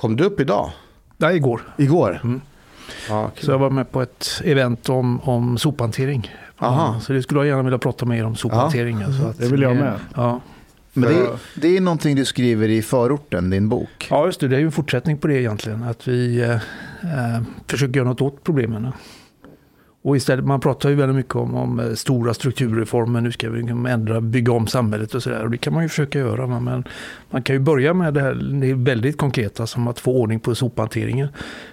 Kom du upp idag? Nej, igår. Igår? Mm. Ja, Så jag var med på ett event om, om sophantering. Aha. Så det skulle jag gärna vilja prata med er om sophantering. Alltså att, Det vill jag med. Ja. Men det, är- det är någonting du skriver i förorten, din bok. ja, just det. Det är ju en fortsättning på det egentligen. Att vi eh, eh, försöker göra något åt problemen. Och istället, man pratar ju väldigt mycket om, om eh, stora strukturreformer. Nu ska vi liksom ändra, bygga om samhället och sådär. Och det kan man ju försöka göra. Men man kan ju börja med det här det är väldigt konkreta som att få ordning på sophanteringen.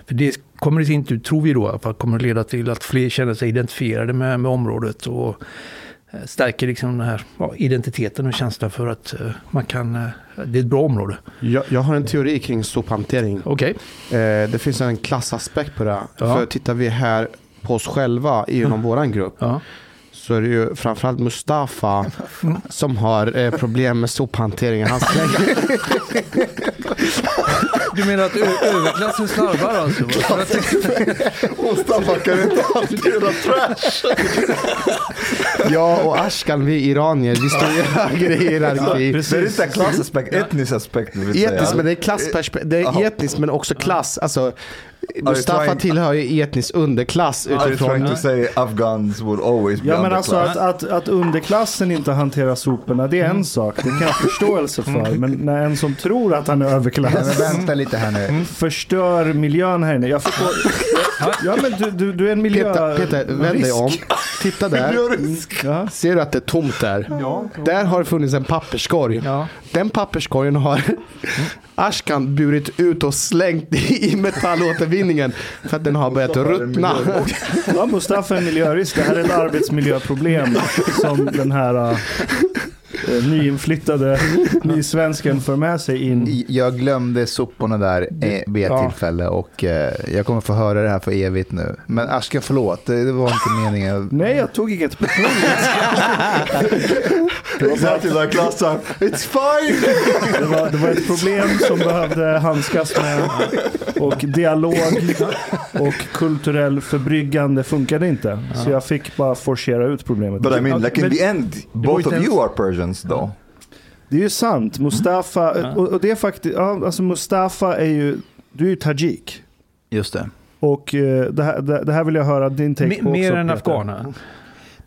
För det kommer i sin tur, tror vi då, fall, kommer att leda till att fler känner sig identifierade med, med området. Och eh, stärker liksom den här ja, identiteten och känslan för att eh, man kan, eh, det är ett bra område. Jag, jag har en teori kring sophantering. Okej. Eh, det finns en klassaspekt på det. Ja. För tittar vi här på oss själva inom våran grupp Ja. så är det ju framförallt Mustafa som har eh, problem med sophanteringen. Han slänger, Du menar att överklassen slarvar alltså? Mustafa kan inte hantera trash. jag och Ashkan, vi är iranier, vi står ju högre i hierarki. Det är inte en klassaspekt, etnisk aspekt. Etniskt, men det är klassperspektiv. Det är etniskt men också klass. Alltså, Mustafa trying- tillhör ju etnisk underklass Are you utifrån... trying to say Afghans would always be Ja men alltså att, att, att underklassen inte hanterar soporna, det är en sak. Det kan jag ha förståelse för. Men när en som tror att han är överklass vänta lite här nu. förstör miljön här inne. Jag förstår. Ja men du, du, du är en miljö... Peter, Peter vänd dig om. Titta där. Ja. Ser du att det är tomt där? Där har det funnits en papperskorg. Ja. Den papperskorgen har Ashkan burit ut och slängt i metallåtervinningen för att den har börjat ruttna. ja, Mustafa är en miljörisk. Det här är ett arbetsmiljöproblem som den här äh, nyinflyttade nysvensken för med sig in. Jag glömde soporna där eh, vid ett Ja. tillfälle och eh, jag kommer få höra det här för evigt nu. Men Ashkan, förlåt, det, det var inte meningen. Nej, jag tog inget personligt. Like last time. It's fine! Det var, det var ett problem som behövde handskas med. Och dialog och kulturell förbryggande funkade inte. Så jag fick bara forcera ut problemet. But I mean, like in the end, var both of you are Persians though. Det är ju sant. Mustafa, och, och det är faktiskt, ja, alltså Mustafa är ju, du är ju tajik. Just det. Och eh, det här, det, det här vill jag höra din take Me- på Mer också, än Peter. afghaner.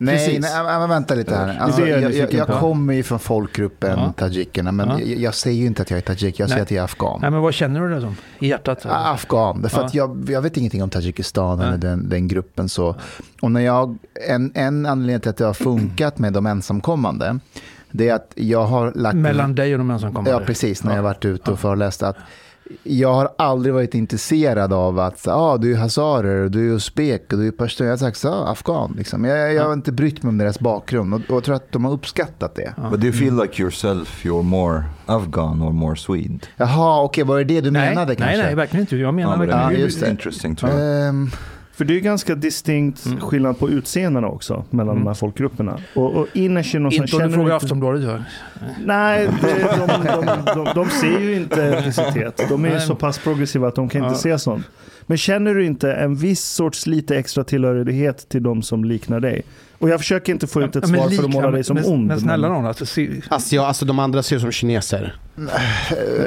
Nej, Precis. nej men, vänta lite här. Alltså, det är jag jag, jag, nyfiken jag på. kommer ju från folkgruppen Ja. tajikerna, men Ja. jag, jag säger ju inte att jag är tajik, jag säger Nej. att jag är afghan. Nej, men vad känner du det som? I hjärtat? Ah, Afghan, därför att jag, jag vet ingenting om Tadzjikistan eller den, den gruppen. Så. Och när jag, en, en anledning till att det har funkat med de ensamkommande, det är att jag har lagt... Mellan dig och de ensamkommande? Ja, precis, när Ja. jag har varit ute och föreläst. Att jag har aldrig varit intresserad av att ah, du är hazarer, och du är uzbek och du är pashtun. Jag har sagt ah, afghan. Liksom. Jag, jag har inte brytt mig om deras bakgrund och, och jag tror att de har uppskattat det. But do you feel like yourself you're more Afghan or more Swede? Jaha, okej, var det det du Nej, menade nej, kanske? nej, verkligen inte. Jag menar Ja, verkligen... Ja, just det. interesting to För det är ganska distinkt Mm. skillnad på utseendena också mellan Mm. de här folkgrupperna. Och, och innerst inne så Inte om du frågar inte- Aftonbladet. va? Nej, det, de, de, de, de ser ju inte etnicitet. De är ju så pass progressiva att de kan inte Ja. se sånt. Men känner du inte en viss sorts lite extra tillhörighet till de som liknar dig? Och jag försöker inte få ut ett Ja, svar för att måla dig som men, ond. Men snälla någon, alltså, se, Alltså, ja, alltså de andra ser ut som kineser.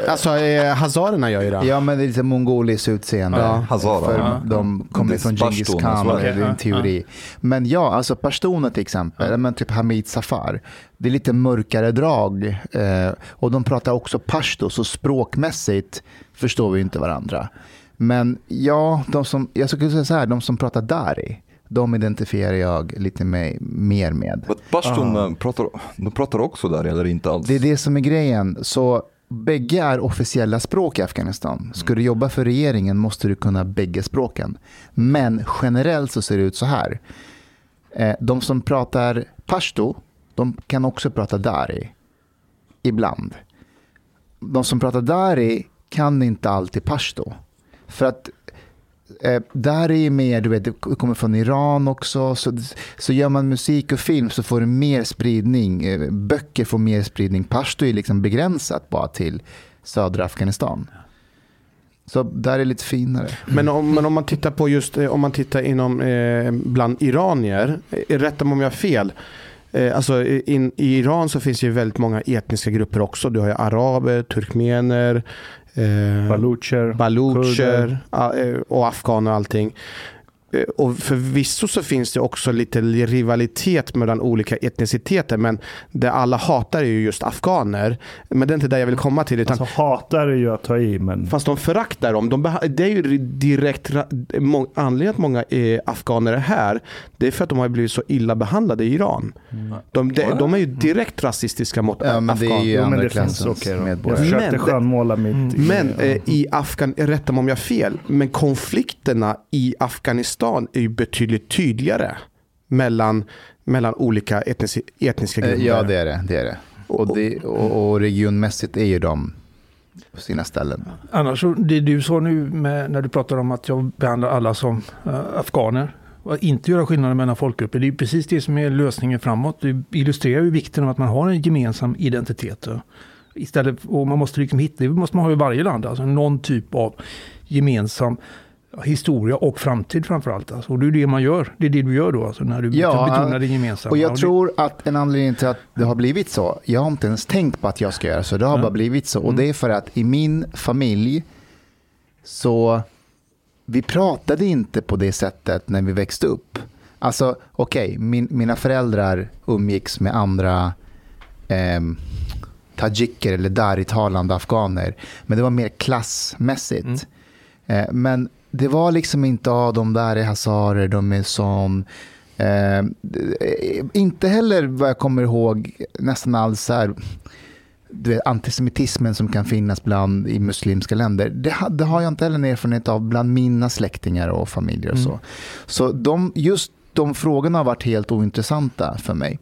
Alltså eh, hazarerna gör ju det. Ja, men det är lite mongoliskt utseende. Ja, Hazara. För Ja. de kommer från Genghis Pashtun Khan, och det är en Ja, teori. Men ja, alltså pashtuner till exempel, men typ Hamid Safar. Det är lite mörkare drag. Eh, och de pratar också pashto, så språkmässigt förstår vi inte varandra. Men ja, de som, jag skulle säga så här, de som pratar dari, de identifierar jag lite med, mer med. But Pashtun uh, pratar, de pratar också där eller inte alls? Det är det som är grejen. Så bägge är officiella språk i Afghanistan. Ska du jobba för regeringen måste du kunna bägge språken. Men generellt så ser det ut så här. Eh, De som pratar pashto, de kan också prata dari. Ibland. De som pratar dari kan inte alltid pashto. För att eh, där är mer, du vet, det kommer från Iran också. Så, så gör man musik och film så får det mer spridning. Eh, böcker får mer spridning. Pashto är liksom begränsat bara till södra Afghanistan. Så där är det lite finare. Men om, men om man tittar på just eh, om man tittar inom eh, bland iranier, eh, rätta mig om jag har fel. Eh, alltså in, I Iran så finns ju väldigt många etniska grupper också. Du har ju araber, turkmener, eh, Balucher. balucher kurder. eh, och afghaner och allting. Eh, Och förvisso så finns det också lite rivalitet mellan olika etniciteter men det alla hatar är ju just afghaner. Men det är inte där jag vill komma till. Utan Alltså hatar är ju att ta i, men Fast de föraktar dem. De det är ju direkt anledningen att många eh, afghaner är här. Det är för att de har blivit så illa behandlade i Iran. De, de, de är ju direkt rasistiska mot Ja, men det är afghaner. ju Jo, men andra det finns klassens okej då. Jag medborgare. försökte skönmåla mitt... Men eh, i Afghan, rätta mig om jag har fel, men konflikterna i Afghanistan är ju betydligt tydligare mellan, mellan olika etniska, etniska Eh, grupper. Ja, det är det. det, är det. Och, det och, och regionmässigt är ju de på sina ställen. Annars, så, det du sa nu med, när du pratar om att jag behandlar alla som eh, afghaner. Och att inte göra skillnader mellan folkgrupper. Det är ju precis det som är lösningen framåt. Det illustrerar ju vikten av att man har en gemensam identitet. Istället, och man måste liksom hitta, det måste man ha i varje land. Alltså någon typ av gemensam historia och framtid framförallt. Alltså. Och det är det man gör. Det är det du gör då, alltså, när du Ja, betonar det gemensamma. Och jag det- tror att en anledning till att det har blivit så, jag har inte ens tänkt på att jag ska göra så, det har Ja. bara blivit så. Och det är för att i min familj så, vi pratade inte på det sättet när vi växte upp. Alltså, okej, min, mina föräldrar umgicks med andra ehm, tajiker eller dari-talande afghaner. Men det var mer klassmässigt. Mm. Eh, men det var liksom inte, ah, de där är hazarer, de är sån. Eh, eh, inte heller vad jag kommer ihåg nästan alls här, du vet, antisemitismen som kan finnas bland i muslimska länder. Det, det har jag inte heller en erfarenhet av bland mina släktingar och familjer och så. Mm. Så de, just de frågorna har varit helt ointressanta för mig.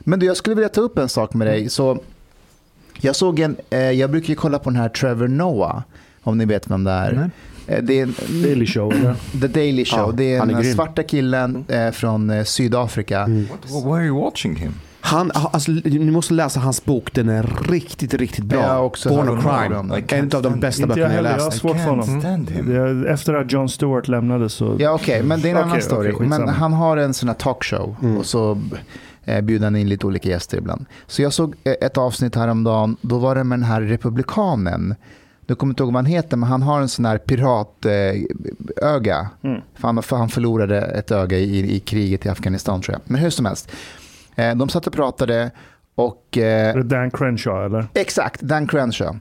Men du, jag skulle vilja ta upp en sak med dig. Så jag såg en, eh, jag brukar ju kolla på den här Trevor Noah, om ni vet vem det är. Nej. Eh, Det är en, Daily Show, eller? The Daily Show. Ja, det är han är den grym. svarta killen eh, från eh, Sydafrika. Mm. What, why are you watching him? Han, alltså, ni måste läsa hans bok, den är riktigt, riktigt bra. Jag också Born of Crime. En av de bästa jag böckerna jag jag har läst. I svårt för can't honom. Efter att Jon Stewart lämnade så... Ja, okej, men det är en Okej, annan story. skitsamma. men han har en sån här talkshow Mm. och så eh, bjuder han in lite olika gäster ibland. Så jag såg ett avsnitt häromdagen, då var det med den här republikanen. Du kommer inte ihåg vad han heter, men han har en sån här piratöga. Öga. Mm. för, han, för han förlorade ett öga i, i kriget i Afghanistan tror jag. Men hur som helst. Eh, de satt och pratade och... Eh, Dan Crenshaw, eller? Exakt, Dan Crenshaw.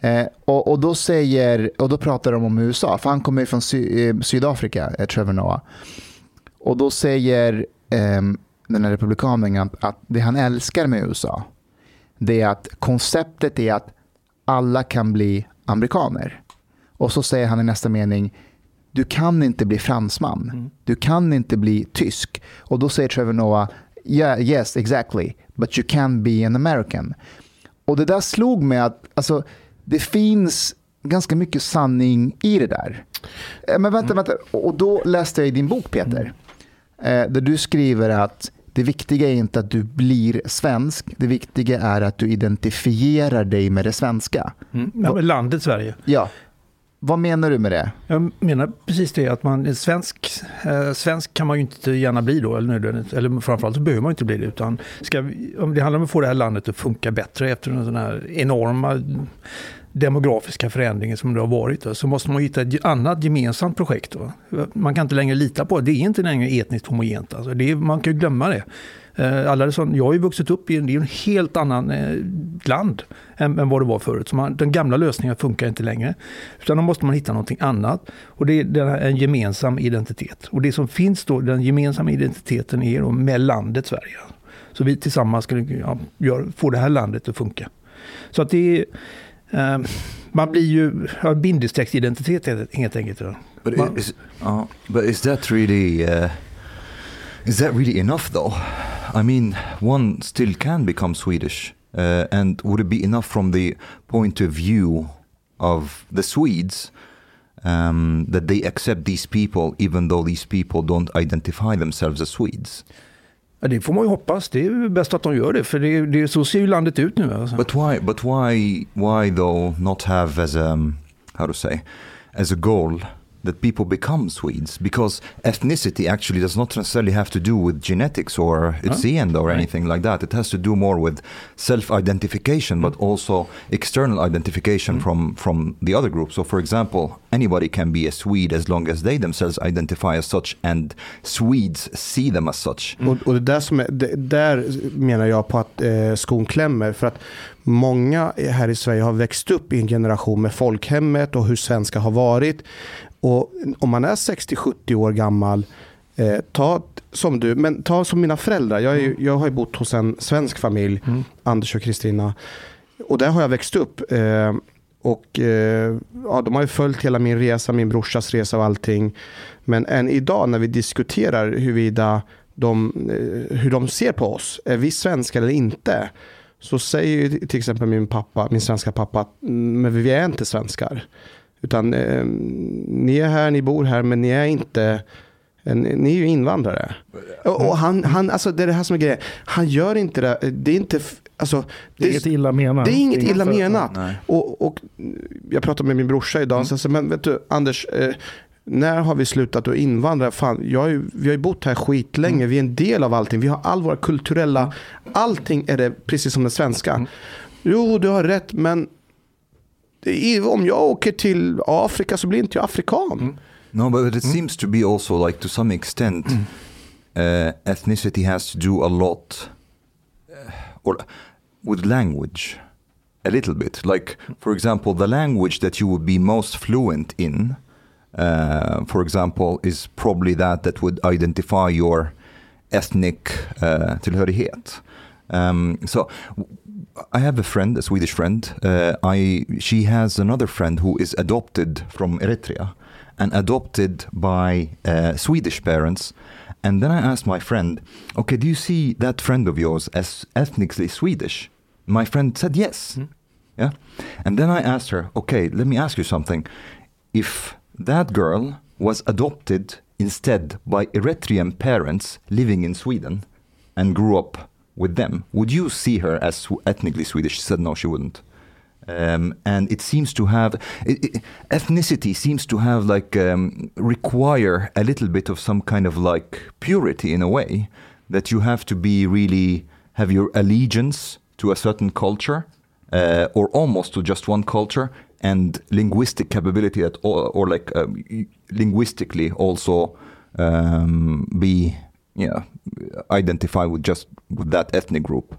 Eh, och, och, då säger, och då pratar de om USA, för han kommer ju från Sy eh, Sydafrika, eh, Trevor Noah. Och då säger eh, den här republikanen att, att det han älskar med USA, det är att konceptet är att alla kan bli amerikaner. Och så säger han i nästa mening, du kan inte bli fransman, Mm. du kan inte bli tysk. Och då säger Trevor Noah, yeah, yes, exactly, but you can be an American. Och det där slog mig att alltså, det finns ganska mycket sanning i det där. Eh, Men vänta, vänta. Och då läste jag i din bok Peter, eh, där du skriver att det viktiga är inte att du blir svensk, det viktiga är att du identifierar dig med det svenska. Mm. Ja, landet Sverige. Ja, vad menar du med det? Jag menar precis det att man svensk, eh, svensk kan man ju inte gärna bli då, eller nödvändigt. Eller framförallt så behöver man inte bli det. Utan ska om det handlar om att få det här landet att funka bättre efter den här enorma demografiska förändringen som det har varit. Då, så måste man hitta ett annat gemensamt projekt. Då. Man kan inte längre lita på det. Det är inte längre etniskt homogent. Alltså det är, man kan ju glömma det. Eh, alla det sån, jag har ju vuxit upp i en, det är en helt annan eh, land än, än vad det var förut. Så man, den gamla lösningen funkar inte längre. Utan då måste man hitta någonting annat. Och det är den här, en gemensam identitet. Och det som finns då, den gemensamma identiteten är då med landet Sverige. Så vi tillsammans ska ja, gör, få det här landet att funka. Så att det är, man blir ju ja, bindestrecksidentitet helt- enkelt. But Well- is, uh, but is that really uh, is that really enough though? I mean, one still can become Swedish, uh, and would it be enough from the point of view of the Swedes um, that they accept these people, even though these people don't identify themselves as Swedes? Ja, det får man ju hoppas. Det är bäst att de gör det. För det, det, så ser ju landet ut nu. Alltså. But why? But why? Why though not have as a how to say as a goal that people become Swedes because ethnicity actually does not necessarily have to do with genetics or its the end or Right. anything like that. It has to do more with self-identification, but also external identification from from the other group. So, for example, anybody can be a Swede as long as they themselves identify as such, and Swedes see them as such. Och, och det där, som är, det, där menar jag på att eh, skon klämmer. För att många här i Sverige har växt upp i en generation med folkhemmet och hur svenska har varit. Och om man är 60-70 år gammal, eh, ta som du, men ta som mina föräldrar. Jag, ju- jag har ju bott hos en svensk familj, Mm. Anders och Kristina. Och där har jag växt upp. Eh, och eh, ja, de har ju följt hela min resa, min brorsas resa och allting. Men än idag när vi diskuterar huruvida de, eh, hur de ser på oss, är vi svenskar eller inte? Så säger ju till exempel min pappa, min svenska pappa, "Mm, men vi är inte svenskar. Utan eh, ni är här, ni bor här, men ni är inte, ni är ju invandrare. Och, och han, han, alltså det är det här som är grejen. Han gör inte det, det är inte, alltså. Det är inget illa menat. Det är inget illa menat. Och, och jag pratade med min brorsa idag och sa, men vet du Anders, eh, när har vi slutat att invandra? Fan, jag ju, vi har ju bott här skitlänge, vi är en del av allting. Vi har all våra kulturella, allting är det precis som det svenska. Jo, du har rätt, men om jag åker till Afrika så blir inte jag afrikan. No, but it seems to be also like to some extent, uh, ethnicity has to do a lot, uh, or with language, a little bit. Like, for example, the language that you would be most fluent in, uh, for example, is probably that that would identify your ethnic uh, tillhörighet. Um, so. I have a friend, a Swedish friend. Uh, I she has another friend who is adopted from Eritrea, and adopted by uh, Swedish parents. And then I asked my friend, "Okay, do you see that friend of yours as ethnically Swedish?" My friend said yes. Yeah. And then I asked her, "Okay, let me ask you something. If that girl was adopted instead by Eritrean parents living in Sweden and grew up with them, would you see her as ethnically Swedish? She said no, she wouldn't. Um, and it seems to have it, it, ethnicity seems to have like um, require a little bit of some kind of like purity in a way that you have to be really have your allegiance to a certain culture uh, or almost to just one culture and linguistic capability at all, or like um, linguistically also um, be yeah identify with just with that ethnic group.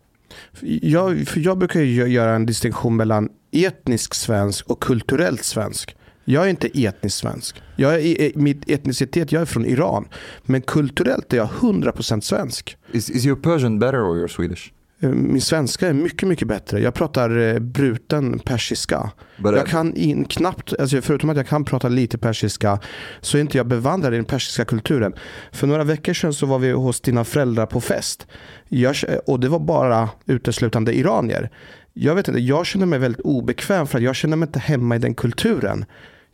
Jag, för jag brukar ju gö- göra en distinktion mellan etnisk svensk och kulturellt svensk. Jag är inte etnisk svensk. Jag är, mitt etnicitet, jag är från Iran. Men kulturellt är jag 100% svensk. Is is your Persian better or your Swedish? Eh, Min svenska är mycket, mycket bättre. Jag pratar eh, bruten persiska. Uh, Jag kan in, knappt, alltså förutom att jag kan prata lite persiska, så är inte jag bevandrad i den persiska kulturen. För några veckor sedan så var vi hos dina föräldrar på fest. Jag, och det var bara uteslutande iranier. Jag vet inte, jag känner mig väldigt obekväm för att jag känner mig inte hemma i den kulturen.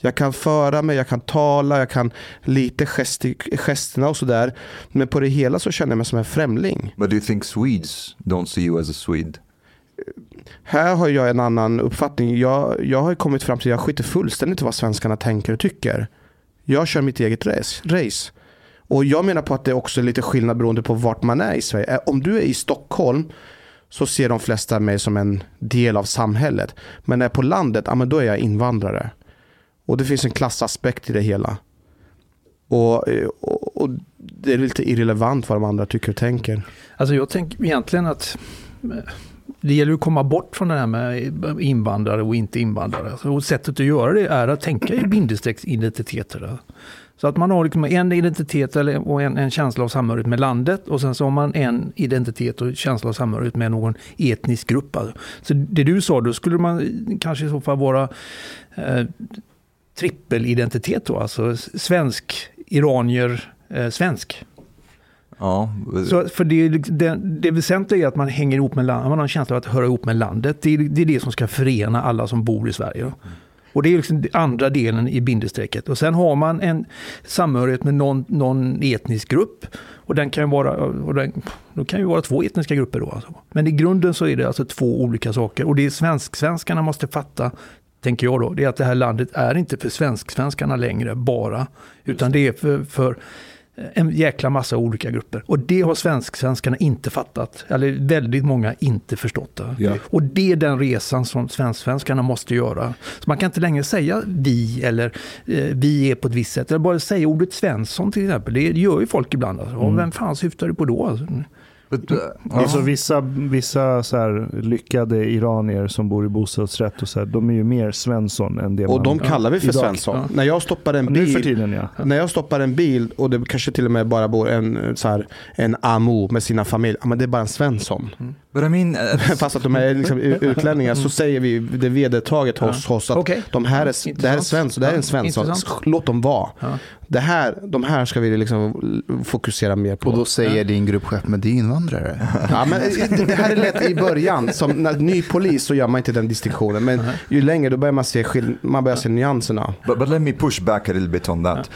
Jag kan föra mig, jag kan tala, jag kan lite gesti, gesterna och sådär. Men på det hela så känner jag mig som en främling. but do you think Swedes don't see you as a Swede? Här har jag en annan uppfattning. Jag, jag har kommit fram till att jag skiter fullständigt i vad svenskarna tänker och tycker. Jag kör mitt eget race. race. Och jag menar på att det är också lite skillnad beroende på vart man är i Sverige. Om du är i Stockholm så ser de flesta mig som en del av samhället. Men när jag är på landet, ja, men då är jag invandrare. Och det finns en klassaspekt i det hela. Och, och, och det är lite irrelevant vad de andra tycker och tänker. Alltså jag tänker egentligen att eh, det gäller att komma bort från det här med invandrare och inte invandrare. Alltså, och sättet att göra det är att tänka i bindestrecksidentiteter. Så att man har liksom en identitet och en, en känsla av samhörighet med landet och sen så har man en identitet och känsla av samhörighet med någon etnisk grupp. Alltså. Så det du sa, då skulle man kanske i så fall vara eh, trippelidentitet då, alltså svensk, iranier, eh, svensk. Ja, Så, för det, är det, det väsentliga är att man hänger ihop med landet, man har en känsla av att höra ihop med landet. Det är, det är det som ska förena alla som bor i Sverige. Då. Och det är liksom andra delen i bindestrecket. Och sen har man en samhörighet med någon, någon etnisk grupp. Och den kan ju vara, och den, då kan ju vara två etniska grupper då. Alltså. Men i grunden så är det alltså två olika saker. Och det är svensk-svenskarna måste fatta tänker jag då, det är att det här landet är inte för svensk-svenskarna längre bara, utan det är för, för en jäkla massa olika grupper. Och det har svensk-svenskarna inte fattat, eller väldigt många inte förstått. Det. Ja. Och det är den resan som svensk-svenskarna måste göra. Så man kan inte längre säga vi eller eh, vi är på ett visst sätt. Eller bara säga ordet Svensson till exempel. Det gör ju folk ibland. Alltså. Och Vem fan syftar du på då? Alltså? But, uh, Alltså vissa, vissa så här lyckade iranier som bor i bostadsrätt och så här, de är ju mer Svensson än det Och man... de kallar vi för Idag. Svensson. Ja. När jag stoppar en för bil tiden ja. När jag stoppar en bil och det kanske till och med bara bor en, så här, en amo med sina familj, ja, men det är bara en Svensson. But I mean, uh, Fast att de är liksom utlänningar så säger vi det vedertaget hos oss att Okej. de här är, det här är Svensson, det här är en Ja, Svensson. intressant. Låt dem vara. Ja. Det här, de här ska vi liksom fokusera mer på. Och då säger din gruppchef, men det är invandrare. Ja, men det- här är lätt i början. Som när ny polis så gör man inte den distinktionen. Men ju längre då börjar man se, skill- man börjar se nyanserna. But, but let me push back a little bit on that.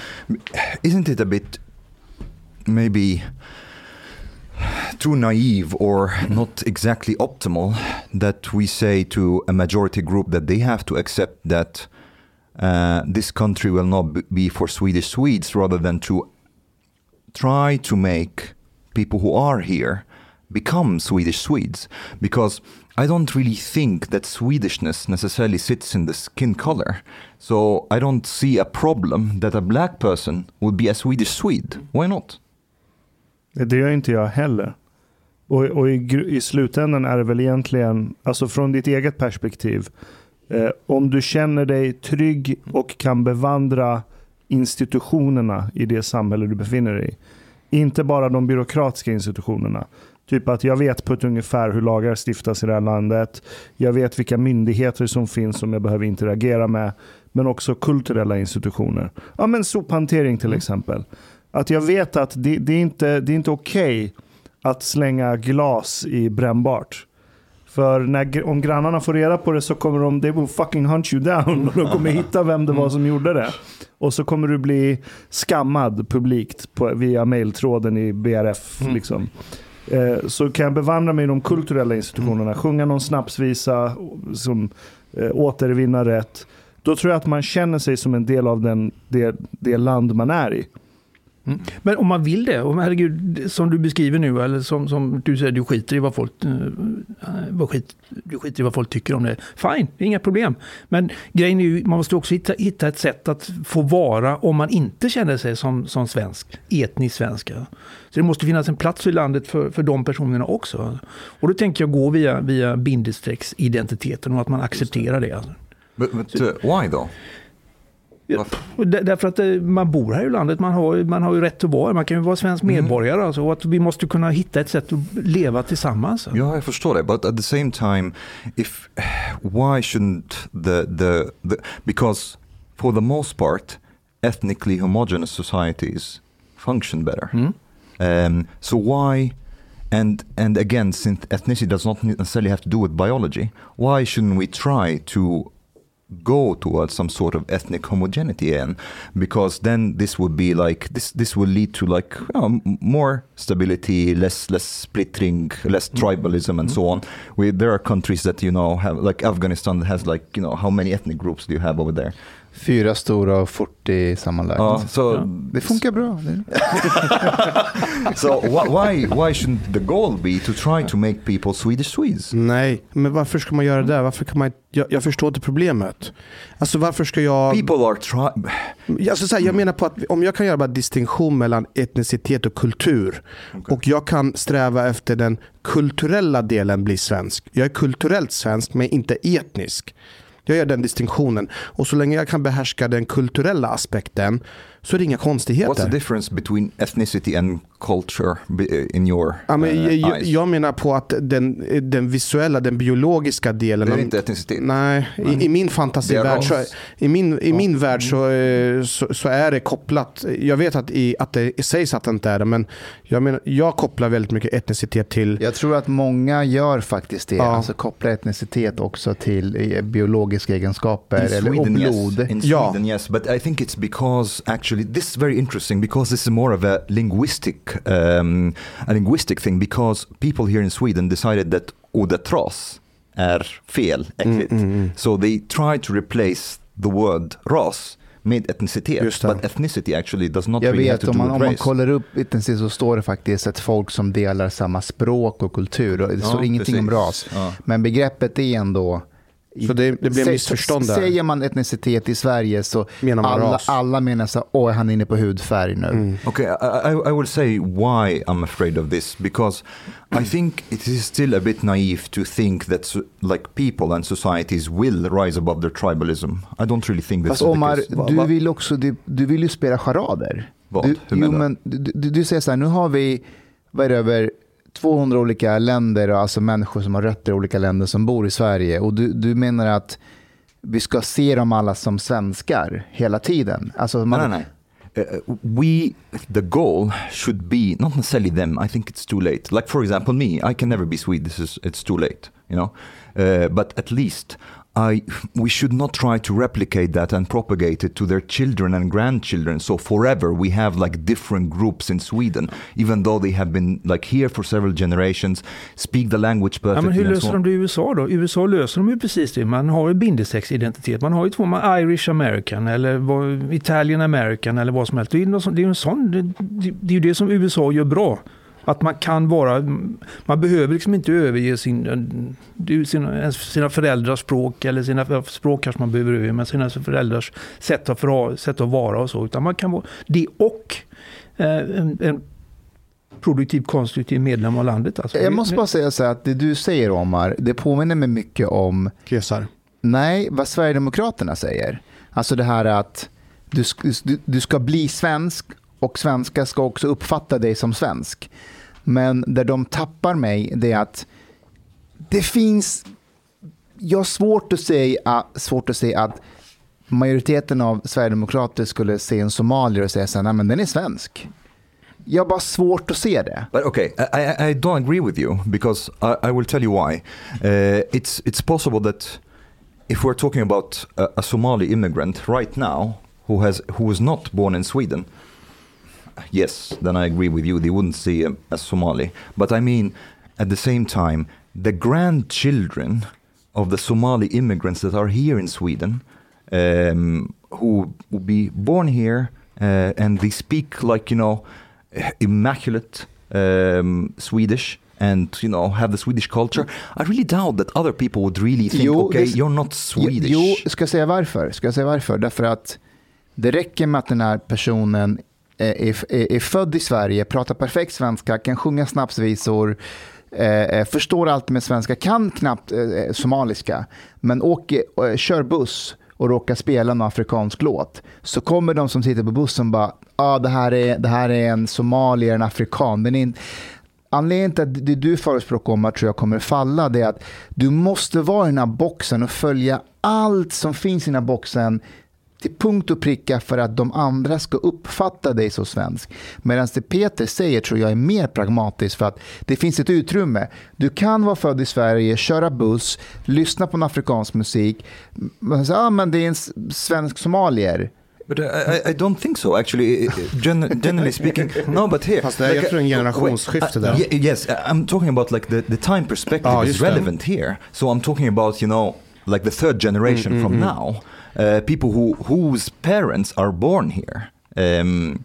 not it a bit maybe too naive or not exactly optimal that we say to a majority group that they have to accept that uh, this country will not be for Swedish Swedes rather than to try to make people who are here become Swedish Swedes because I don't really think that Swedishness necessarily sits in the skin color. So I don't see a problem that a black person would be a Swedish Swede. Why not? Det gör inte jag heller. Och, och i, i slutändan är det väl egentligen, alltså från ditt eget perspektiv, eh, om du känner dig trygg och kan bevandra institutionerna i det samhälle du befinner dig i. Inte bara de byråkratiska institutionerna. Typ att jag vet på ett ungefär hur lagar stiftas i det här landet. Jag vet vilka myndigheter som finns som jag behöver interagera med. Men också kulturella institutioner. Ja men sophantering till exempel. Att jag vet att det, det är inte, det är inte okej att slänga glas i brännbart. För när, om grannarna får reda på det så kommer de, they will fucking hunt you down. Och de kommer hitta vem det var som gjorde det. Och så kommer du bli skammad publikt på, via mailtråden i BRF. Liksom. Eh, så kan jag bevandra mig i de kulturella institutionerna, sjunga någon snapsvisa, som eh, återvinna rätt. Då tror jag att man känner sig som en del av den, det, det land man är i. Mm. Men om man vill det, och herregud, som du beskriver nu, eller som, som du säger, du skiter i vad folk, eh, vad skit, du skiter i vad folk tycker om det. Fine, inga problem. Men grejen är ju, man måste också hitta, hitta ett sätt att få vara, om man inte känner sig som, som svensk, etnisk svenska. Så det måste finnas en plats i landet för, för de personerna också. Och då tänker jag gå via, via bindestrecksidentiteten och att man accepterar det. But, but uh, why though? Ja, Varför? Därför att eh, man bor här i landet, man har, man har ju rätt att vara Man kan ju vara svensk Mm. medborgare. Alltså, och att vi måste kunna hitta ett sätt att leva tillsammans. Ja, jag förstår det. But at the same time, if why shouldn't the, the, the because for the most part, ethnically homogeneous societies function better. Mm. Um, so why, and and again, since ethnicity does not necessarily have to do with biology, why shouldn't we try to go towards some sort of ethnic homogeneity again? Because then this would be like this. This will lead to like know, more stability, less less splittering, less mm-hmm. tribalism, and so mm-hmm. on. We, there are countries that you know have like Afghanistan has like you know how many ethnic groups do you have over there? Fyra stora och 40 sammanlagt. Ja. Det funkar bra. So wh- why why shouldn't the goal be to try to make people Swedish Swedes? Nej, men varför ska man göra det? Varför kan man, jag, jag förstår inte problemet. Alltså varför ska jag... People are trying. Alltså så här, jag menar på att om jag kan göra bara distinktion mellan etnicitet och kultur och jag kan sträva efter den kulturella delen bli svensk. Jag är kulturellt svensk men inte etnisk. Jag gör den distinktionen. Och så länge jag kan behärska den kulturella aspekten så är det inga What's the konstigheter. difference between ethnicity and culture be- in your Ja, men uh, jag, eyes? jag menar på att den, den visuella, den biologiska delen. det är inte etnicitet. Nej, i, i min fantasivärld så, i min, i min värld så, eh, så, så är det kopplat. Jag vet att, i, att det sägs att det inte är det, men jag, menar, jag kopplar väldigt mycket etnicitet till... Jag tror att många gör faktiskt det. Ja. Alltså kopplar etnicitet också till eh, biologiska egenskaper In eller, och Sweden, blod. yes. In Ja. Sweden, yes. But I think it's because actually this is very interesting because this is more of a linguistic, um, a linguistic thing. Because people here in Sweden decided that odetras är fel, äckligt. Mm, mm, mm. So they try to replace the word ras med etnicitet. But ethnicity actually does not Jag really have vet, to om man, om man kollar upp etniskt så står det faktiskt ett folk som delar samma språk och kultur. Och det står ingenting om ras. Ja. Men begreppet är ändå... Så det, det blev missförstånd där. Säger man etnicitet i Sverige så Menar man alla, ras? alla menar så oj han är inne på hudfärg nu. Mm. Okay, I, I, will say why I'm afraid of this because I think it is still a bit naive to think that like people and societies will rise above their tribalism. I don't really think this Fast is the Omar, du vill också du, du vill ju spela charader. Vad? Du, Hur jo, men, du, du, du säger så här, nu har vi vad är det, över 200 olika länder, alltså människor som har rötter i olika länder som bor i Sverige. Och du, du menar att vi ska se dem alla som svenskar hela tiden? Alltså man, Nej, nej, no. Uh, eh, we, the goal should be not necessarily them. I think it's too late. Like for example, me, I can never be Swedish. It's, it's too late, you know. Uh, but at least i, we should not try to replicate that and propagate it to their children and grandchildren. So forever we have like different groups in Sweden, even though they have been like here for several generations, speak the language Ja, perfectly. men hur löser de det i USA då? I USA löser de ju precis det. Man har ju bindesexidentitet. Man har ju två, man Irish American eller Italian American eller vad som helst. Det är ju, det det, är det som USA gör bra. Att man kan vara, man behöver liksom inte överge sin, sina, sina föräldrars språk eller sina språk kanske man behöver överge, men sina föräldrars sätt att, förha, sätt att vara och så. Utan man kan vara det och eh, en, en produktiv, konstruktiv medlem av landet. Alltså. Jag måste bara säga så här att det du säger Omar, det påminner mig mycket om Kesar. Nej, vad Sverigedemokraterna säger. Alltså det här att du, du, du ska bli svensk och svenskar ska också uppfatta dig som svensk. Men där de tappar mig, det är att det finns... Jag har svårt att säga, svårt att säga att majoriteten av sverigedemokrater skulle se en somalier och säga så här, men den är svensk. Jag har bara svårt att se det. But okay, I, I, I don't agree with you because I, I will tell you why. Uh, it's it's possible that if we're talking about a, a Somali immigrant right now who has who was not born in Sweden, yes, then I agree with you. They wouldn't see him as Somali. But I mean, at the same time, the grandchildren of the Somali immigrants that are here in Sweden, um, who will be born here uh, and they speak like you know immaculate um, Swedish and you know have the Swedish culture. I really doubt that other people would really think, Jo, okay, det- you're not Swedish. Jo, ska jag säga varför? Ska jag säga varför? Därför att det räcker med att den här personen Eh, är, är, är född i Sverige, pratar perfekt svenska, kan sjunga snapsvisor, eh, eh förstår allt med svenska, kan knappt eh, eh, somaliska, men åker, eh, kör buss och råkar spela en afrikansk låt, så kommer de som sitter på bussen bara, ah, det, här är, det här är en somalier, en afrikan. Den är inte, Anledningen till att det du förespråkar om tror jag kommer falla, det är att du måste vara i den här boxen och följa allt som finns i den här boxen till punkt och pricka för att de andra ska uppfatta dig som svensk. Medan det Peter säger tror jag är mer pragmatiskt för att det finns ett utrymme. Du kan vara född i Sverige, köra buss, lyssna på en afrikansk musik. Man säger, ah, men det är en svensk somalier. But I, I, I don't think so, actually. Gen- generally speaking, no. But here, Fast det är- är en generationsskifte där. uh, ye- yes, I'm talking about like the, the time perspective Ja, is just det. relevant here. So I'm talking about you know like the third generation Mm, from mm, now, uh, people who whose parents are born here. Um,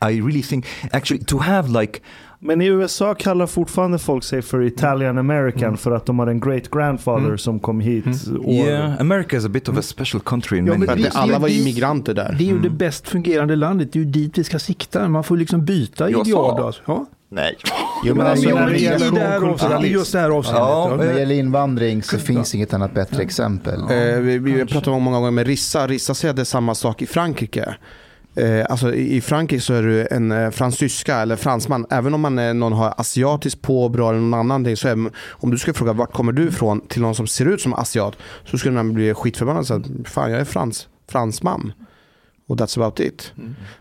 I I really think actually to have like Men i USA kallar fortfarande folk sig för Italian American för att de har en great grandfather Mm. som kom hit. Och, yeah, America is a bit of a special country in Ja, many det- alla var det- immigranter där. Det är ju Mm. det bäst fungerande landet, det är ju dit vi ska sikta. Man får liksom byta ideal. Ja. Nej. Jo, men alltså, när men det i, i, gäller det här avseendet, i mångkulturalism. just det här avseendet. Ja, Ja, När det Eh, gäller invandring så finns inget annat bättre exempel. Eh, vi, vi pratar om många gånger med Rissa. Rissa säger att det är samma sak i Frankrike. Eh, alltså i, Frankrike så är du en eh, fransyska eller fransman. Även om man är, någon har asiatiskt påbrå eller någon annan ting. Så är, om du ska fråga vart kommer du ifrån till någon som ser ut som asiat. Så skulle man bli skitförbannad och säga fan jag är frans, fransman. Och that's about it.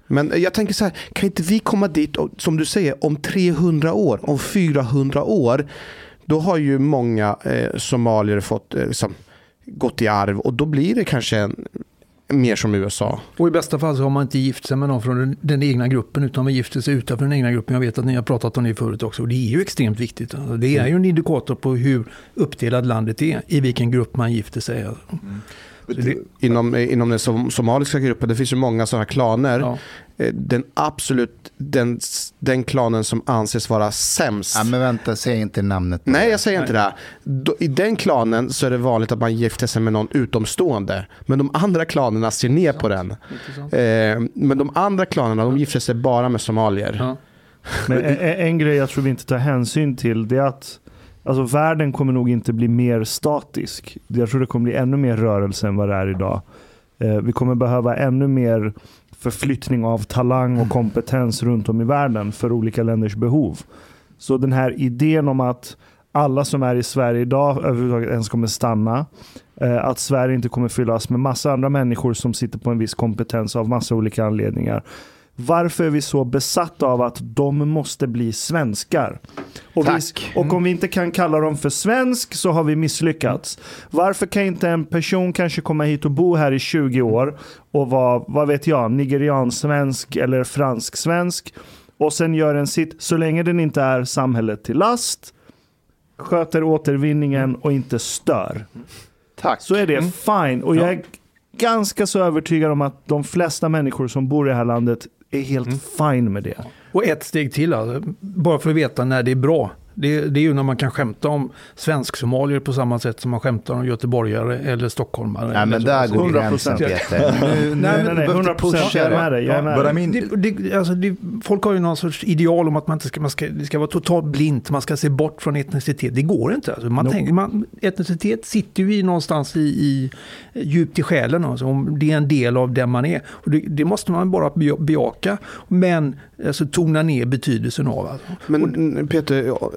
Men eh, jag tänker så här, kan inte vi komma dit, och, som du säger, om 300 år, om 400 år. Då har ju många eh, somalier fått eh, liksom, gått i arv och då blir det kanske en, mer som USA. Och i bästa fall så har man inte gift sig med någon från den, den egna gruppen utan man gifter sig utanför den egna gruppen. Jag vet att ni har pratat om det förut också och det är ju extremt viktigt. Alltså, det är ju en indikator på hur uppdelad landet är, i vilken grupp man gifter sig. Alltså. Så det- Inom, inom den som, somaliska gruppen, det finns ju många sådana här klaner. Ja. Eh, Den absolut, den, den klanen som anses vara sämst. Ja, men vänta, säg inte namnet. Nej, det. jag säger inte det. I den klanen så är det vanligt att man gifter sig med någon utomstående. Men de andra klanerna ser ner på den. Eh, men de andra klanerna, de gifter sig bara med somalier. Ja. Men en, en grej jag tror vi inte tar hänsyn till det är att alltså, världen kommer nog inte bli mer statisk. Jag tror det kommer bli ännu mer rörelse än vad det är idag. Eh, vi kommer behöva ännu mer förflyttning av talang och kompetens runt om i världen för olika länders behov. Så den här idén om att alla som är i Sverige idag överhuvudtaget ens kommer stanna. Eh, att Sverige inte kommer fyllas med massa andra människor som sitter på en viss kompetens av massa olika anledningar. Varför är vi så besatta av att de måste bli svenskar? Och, vi, och om vi inte kan kalla dem för svensk så har vi misslyckats. Varför kan inte en person kanske komma hit och bo här i 20 år och vara, vad vet jag, nigeriansvensk eller fransk-svensk och sen gör en sitt, så länge den inte är samhället till last, sköter återvinningen och inte stör Tack. så är det Mm. fine. Och jag är ganska så övertygad om att de flesta människor som bor i det här landet är helt Mm. fine med det. Och ett steg till, alltså, bara för att veta när det är bra. Det, det är ju när man kan skämta om svensk-somalier på samma sätt som man skämtar om göteborgare eller stockholmare. Nej, men där går 100%. gränsen Peter. Nu, Nej, nej, nej, 100 procent. Jag är med dig. Jag är med dig. mean, Det, det, alltså det, folk har ju någon sorts ideal om att man inte ska, man ska, det ska vara totalt blint, man ska se bort från etnicitet. Det går inte. Alltså man Nope. tänker, man, etnicitet sitter ju i någonstans i, i djupt i själen. Alltså, om det är en del av den man är. Och det, det måste man bara be- bejaka, men alltså, tona ner betydelsen av. Alltså. Men Peter, ja,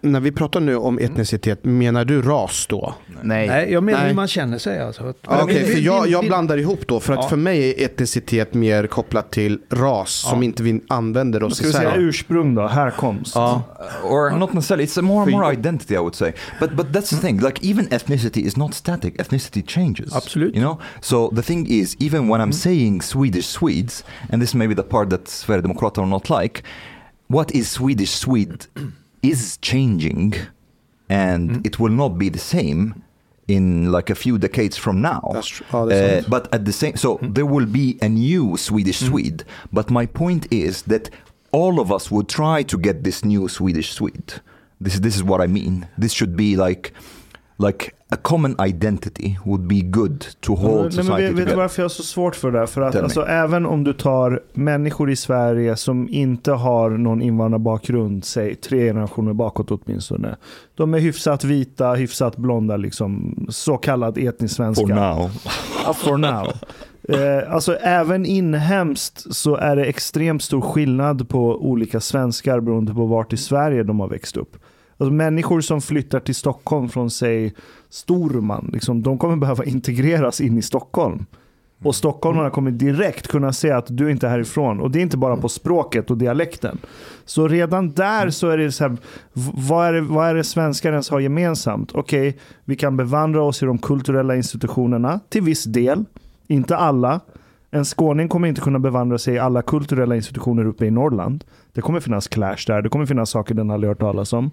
när vi pratar nu om etnicitet, menar du ras då? Nej. Nej, jag menar Nej. hur man känner sig. Alltså. Ja, Okej, Men- för jag, jag blandar ihop då. För att Ja. för mig är etnicitet mer kopplat till ras som inte vi använder oss Ska i vi säga ursprung då? Härkomst? Ja. or not necessarily. It's a more more identity, I would say. But but that's the thing. Like even ethnicity is not static. Ethnicity changes. Absolute. You know. So the thing is, even when I'm saying Swedish Swedes, and this may be the part that Sverigedemokraterna will not like, what is Swedish Swede is changing, and hmm. it will not be the same in like a few decades from now. That's tr- oh, ja, det Uh, but at the same, so hmm. there will be a new Swedish hmm. Swede. But my point is that all of us would try to get this new Swedish Swede. This this is what I mean. This should be like like a common identity would be good to hold Nej, men society vet, vet du varför jag har så svårt för det? där? För att alltså, även om du tar människor i Sverige som inte har någon invandrarbakgrund, säg tre generationer bakåt åtminstone. De är hyfsat vita, hyfsat blonda, liksom, så kallad etnisk svenska. For now. For now. Eh, alltså även inhemskt så är det extremt stor skillnad på olika svenskar beroende på vart i Sverige de har växt upp. Alltså människor som flyttar till Stockholm från säg Storman, liksom, de kommer behöva integreras in i Stockholm. Och stockholmarna kommer direkt kunna se att du inte är härifrån. Och det är inte bara på språket och dialekten. Så redan där så är det så här, vad är det, vad är det svenskar ens har gemensamt? Okej, vi kan bevandra oss i de kulturella institutionerna till viss del, inte alla. En skåning kommer inte kunna bevandra sig i alla kulturella institutioner uppe i Norrland. Det kommer finnas clash där, det kommer finnas saker den aldrig hört talas om.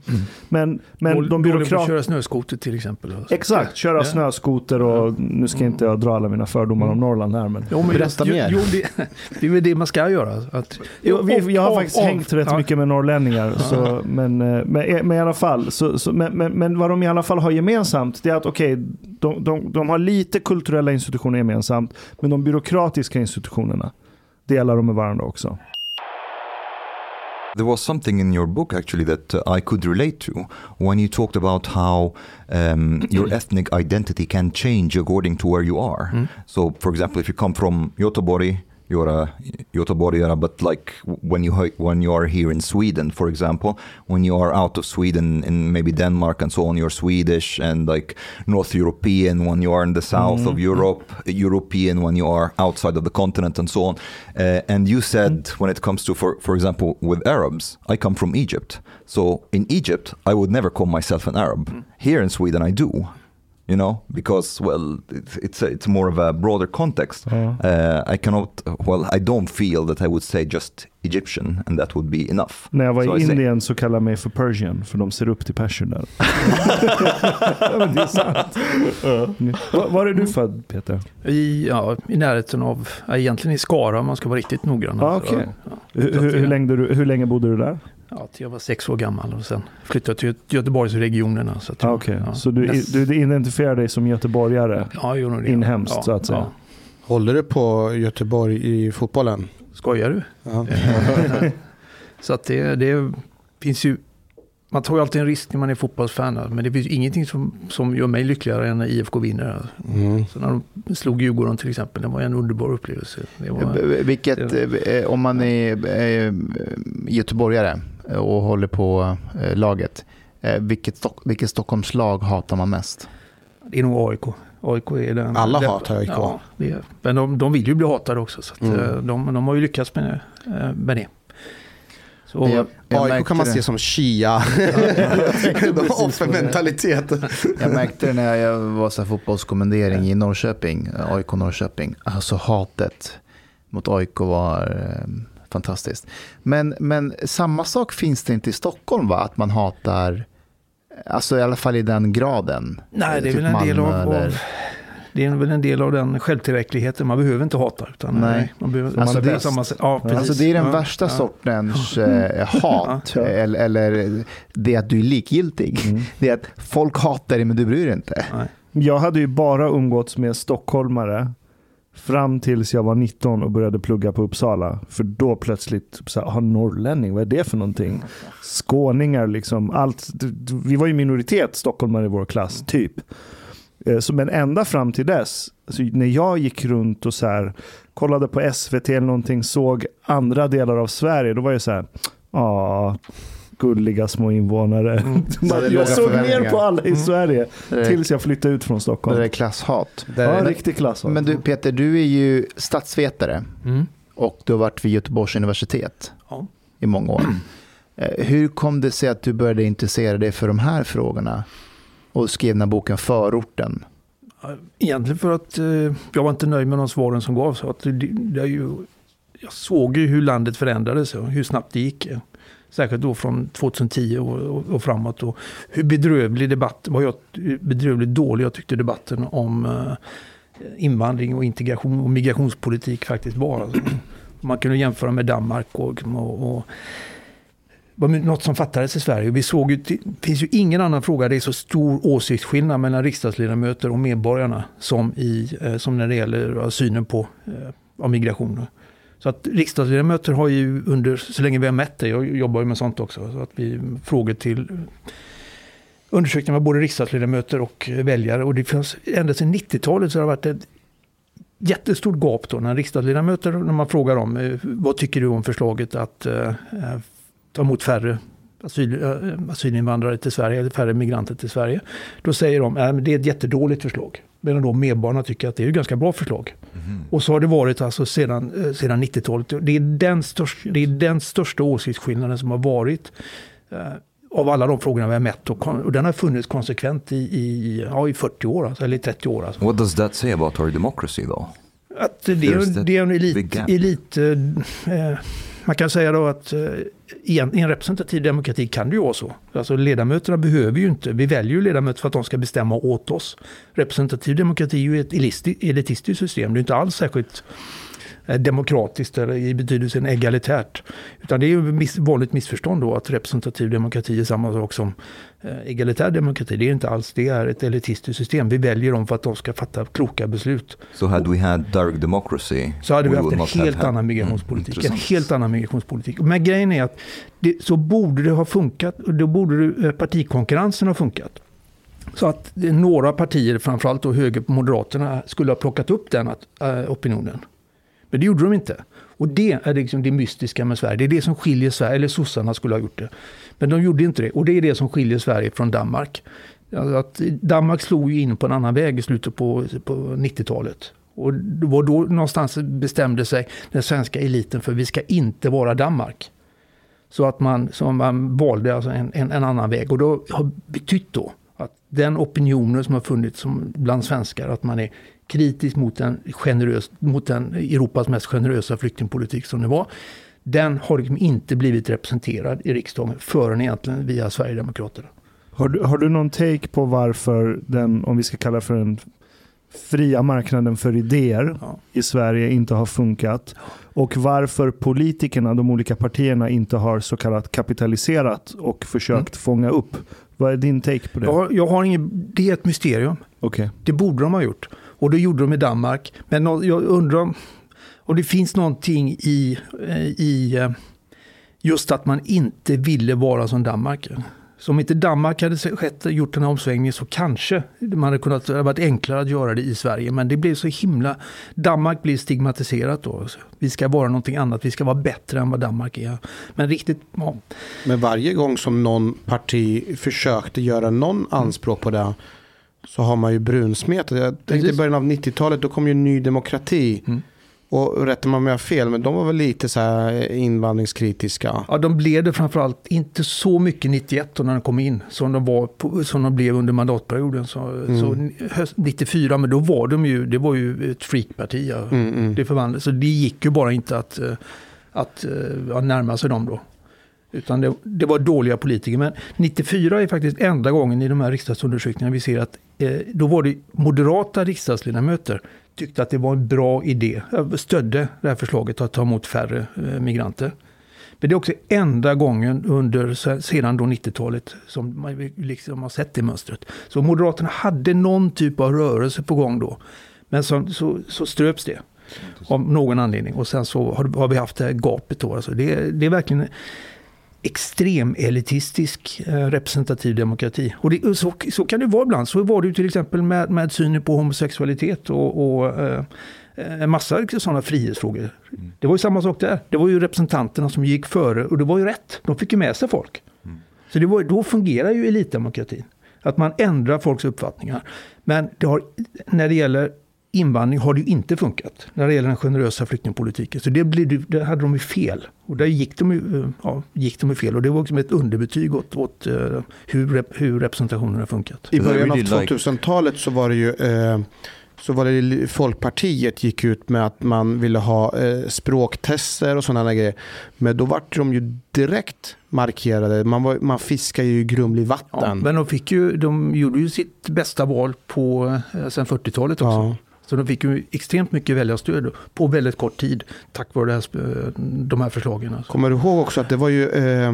Men, men Dålig- de byråkrater... köra snöskoter till exempel. Alltså. Exakt, köra Ja. snöskoter och nu ska inte jag dra alla mina fördomar om Norrland här. Men... Jo, men Berätta mer. Jo, det, det är väl det man ska göra. Att, Jo, vi, jag har faktiskt av- hängt rätt ja. mycket med norrlänningar. Så, men, eh, men, men i alla fall, så, så, men, men, men vad de i alla fall har gemensamt, det är att okej, de, de, de har lite kulturella institutioner gemensamt, men de byråkratiska institutionerna delar de med varandra också. There was something in your book actually that uh, I could relate to when you talked about how um, your ethnic identity can change according to where you are. So, for example, if you come from Göteborg, you're a Göteborgare, but like when you he- when you are here in Sweden, for example, when you are out of Sweden in maybe Denmark and so on, you're Swedish and like North European when you are in the south of mm-hmm. Europe, European when you are outside of the continent and so on. Uh, and you said mm. when it comes to, for for example, with Arabs, I come from Egypt. So in Egypt, I would never call myself an Arab. Mm. Here in Sweden, I do. You know, because well, it's it's, a, it's more of a broader context. Ja. Uh, I cannot, well, I don't feel that I would say just Egyptian and that would be enough. När jag var Så i Indien så kallade de mig för Persian, för de ser upp till perser där. ja, men det är sant. Var, var är du född Peter? I, ja, I närheten av, ja, egentligen i Skara om man ska vara riktigt noggrann. Ah, okej. ja, Hur, hur, hur, länge, du, hur länge bodde du där? Ja, till jag var sex år gammal och sen flyttade jag till Göte- Göteborgsregionerna. Så, att Ah, jag- okej. ja, Så du, du identifierar dig som göteborgare? ja, jag nog det. inhemskt, ja, så att säga. Ja. Håller du på Göteborg i fotbollen? Skojar du? Ja. så att det, det finns ju, man tar ju alltid en risk när man är fotbollsfan. Men det finns ju ingenting som, som gör mig lyckligare än när IFK vinner. Mm. Så när de slog Djurgården till exempel, det var en underbar upplevelse. Det var, Vilket, eh, om man är eh, göteborgare och håller på eh, laget, eh, vilket, Stock- vilket Stockholmslag hatar man mest? det är nog AIK. AIK är den, Alla den, hatar AIK. Ja, det är, men de, de vill ju bli hatade också. Så att, Mm. eh, de, de har ju lyckats med, eh, med det. Så, Jag- jag AIK kan man det. se som Shia. Offermentalitet. Jag märkte det när jag var så fotbollskommendering i Norrköping, AIK Norrköping. Alltså hatet mot AIK var eh, fantastiskt. Men, men samma sak finns det inte i Stockholm va? Att man hatar, alltså i alla fall i den graden. nej, det är Typ väl en del av, Malmö eller- av det är väl en del av den självtillräckligheten. Man behöver inte hata. Utan, Nej. Man behöver, Alltså, man det- samma. Ja, precis. Alltså det är den Ja, värsta ja. sortens eh, hat. Ja. Eller, eller det att du är likgiltig. Mm. Det är att folk hatar dig men du bryr dig inte. Nej. Jag hade ju bara umgåtts med stockholmare fram tills jag var 19 och började plugga på Uppsala. För då plötsligt, typ så här, "Ah, norrlänning, vad är det för någonting? Skåningar, liksom, allt. Vi var ju minoritet stockholmare i vår klass, typ. Eh, Så, men ända fram till dess, alltså, när jag gick runt och så här, kollade på SVT eller någonting, såg andra delar av Sverige, då var jag så här, ja, gulliga små invånare. Mm. Så hade jag såg ner på alla i Sverige Det är, tills jag flyttade ut från det Stockholm. är klasshat. Det Ja, är, riktig klass. Men du Peter, du är ju statsvetare Mm. och du har varit vid Göteborgs universitet Ja. i många år. Eh, Hur kom det sig att du började intressera dig för de här frågorna och skrev den här boken Förorten? Egentligen för att eh, jag var inte nöjd med de svaren som gavs. Att det, det ju, jag såg ju hur landet förändrades och hur snabbt det gick. Särskilt då från 2010 och, och, och framåt. Och hur bedrövlig debatt, vad jag, hur bedrövligt dålig jag tyckte debatten om eh, invandring och integration och migrationspolitik faktiskt var. Alltså, man kunde jämföra med Danmark och, och, och var något som fattades i Sverige. Vi såg ju, det finns ju ingen annan fråga där det är så stor åsiktsskillnad mellan riksdagsledamöter och medborgarna som, i, eh, som när det gäller synen på eh, av migration. Så att riksdagsledamöter har ju under, så länge vi har mätt det, jag jobbar ju med sånt också, så att vi frågor till undersökningar med både riksdagsledamöter och väljare. Och det finns, ända sedan 90-talet så har det varit ett jättestort gap då när riksdagsledamöter, när man frågar dem, eh, vad tycker du om förslaget att ta emot färre asyl, eh, asylinvandrare till Sverige, eller färre migranter till Sverige. Då säger de att det är ett jättedåligt förslag. Medan då medborgarna tycker att det är ett ganska bra förslag. Och så har det varit alltså sedan, eh, sedan 90-talet. Det är, den största, det är den största åsiktsskillnaden som har varit eh, av alla de frågorna vi har mätt. Och, och den har funnits konsekvent i, i, ja, i 40 år, alltså, eller i 30 år. Alltså. What does that say about our democracy though? Att det, är, det är en elit, elit eh, man kan säga då att eh, i en, i en representativ demokrati kan det ju vara så. Alltså ledamöterna behöver ju inte, vi väljer ju ledamöter för att de ska bestämma åt oss. Representativ demokrati är ju ett elitistiskt system, det är inte alls särskilt demokratiskt eller i betydelsen egalitärt. Utan det är ju miss, vanligt missförstånd då att representativ demokrati är samma sak som eh, egalitär demokrati. Det är inte alls, det är ett elitistiskt system. Vi väljer dem för att de ska fatta kloka beslut. So had we had direct democracy, Så hade vi haft en helt had- annan Mm, migrationspolitik. en intressant. helt annan migrationspolitik. Men grejen är att det, så borde det ha funkat. Då borde eh, partikonkurrensen ha funkat. Så att några partier, framförallt då höger Moderaterna, skulle ha plockat upp den att, eh, opinionen. Men det gjorde de inte. Och det är liksom det mystiska med Sverige. Det är det som skiljer Sverige, eller sossarna skulle ha gjort det. Men de gjorde inte det. Och det är det som skiljer Sverige från Danmark. Alltså att Danmark slog ju in på en annan väg i slutet på, på 90-talet. Och det var då någonstans bestämde sig den svenska eliten för vi ska inte vara Danmark. Så att man, så man valde alltså en, en, en annan väg. Och då har betytt då Att den opinionen som har funnits som bland svenskar, att man är kritisk mot den, generös, mot den Europas mest generösa flyktingpolitik som det var. Den har liksom inte blivit representerad i riksdagen förrän egentligen via Sverigedemokraterna. Har du, har du någon take på varför den, om vi ska kalla för den fria marknaden för idéer Ja. i Sverige inte har funkat? Och varför politikerna, de olika partierna, inte har så kallat kapitaliserat och försökt fånga upp? Vad är din take på det? Jag har, jag har ingen, det är ett mysterium. Okej. Det borde de ha gjort. Och det gjorde de i Danmark. Men jag undrar om, om det finns någonting i, eh, i eh, just att man inte ville vara som Danmark. Så om inte Danmark hade skett, gjort den här omsvängningen så kanske man hade kunnat, det hade varit enklare att göra det i Sverige. Men det blev så himla... Danmark blir stigmatiserat då. Vi ska vara någonting annat, vi ska vara bättre än vad Danmark är. Men riktigt, ja, Men varje gång som någon parti försökte göra någon anspråk på det så har man ju brunsmetat. Jag tänkte i början av 90-talet, då kom ju Ny Demokrati. Mm. Och rättar man mig fel, men de var väl lite så här invandringskritiska. Ja, de blev det framförallt inte så mycket 91 då när de kom in som de, var på, som de blev under mandatperioden. Så, Mm. så höst 94, men då var de ju, det var ju ett freakparti. Ja. Mm, mm. Det förvandlades, så det gick ju bara inte att, eh, att eh, ja, närma sig dem då. Utan det, det var dåliga politiker. Men 94 är faktiskt enda gången i de här riksdagsundersökningarna vi ser att eh, då var det moderata riksdagsledamöter tyckte att det var en bra idé, eh, stödde det här förslaget att ta emot färre eh, migranter. Men det är också enda gången under se- sedan då 90-talet som man liksom har sett det mönstret. Så Moderaterna hade någon typ av rörelse på gång då. Men så, så, så ströps det av någon anledning. Och sen så har, har vi haft det här gapet då. Alltså det, det är verkligen extrem elitistisk eh, representativ demokrati. Och det, och så, så kan det vara ibland. Så var det till exempel med, med synen på homosexualitet och, och eh, en massa sådana frihetsfrågor. Det var ju samma sak där. Det var ju representanterna som gick före och det var ju rätt. De fick ju med sig folk. Så det var, då fungerar ju elitdemokratin. Att man ändrar folks uppfattningar. Men det har, när det gäller invandring har det ju inte funkat. När det gäller den generösa flyktingpolitiken. Så det, ju- där hade de ju fel. Och där gick de ju, eh, ja, gick de ju fel. Och det var liksom ett underbetyg åt, åt eh, hur, hur representationen har funkat. I början av really like- 2000-talet så var det ju eh, så var det Folkpartiet gick ut med att man ville ha eh, språktester och sådana grejer. Men då vart de ju direkt markerade. Man, var, man fiskar ju i grumlig Ja, vatten. men de, fick ju, de gjorde ju sitt bästa val på, eh, sen 40-talet också. Ja. Så de fick ju extremt mycket väljarstöd på väldigt kort tid tack vare här, eh, de här förslagen. Alltså. Kommer du ihåg också att det var ju, eh,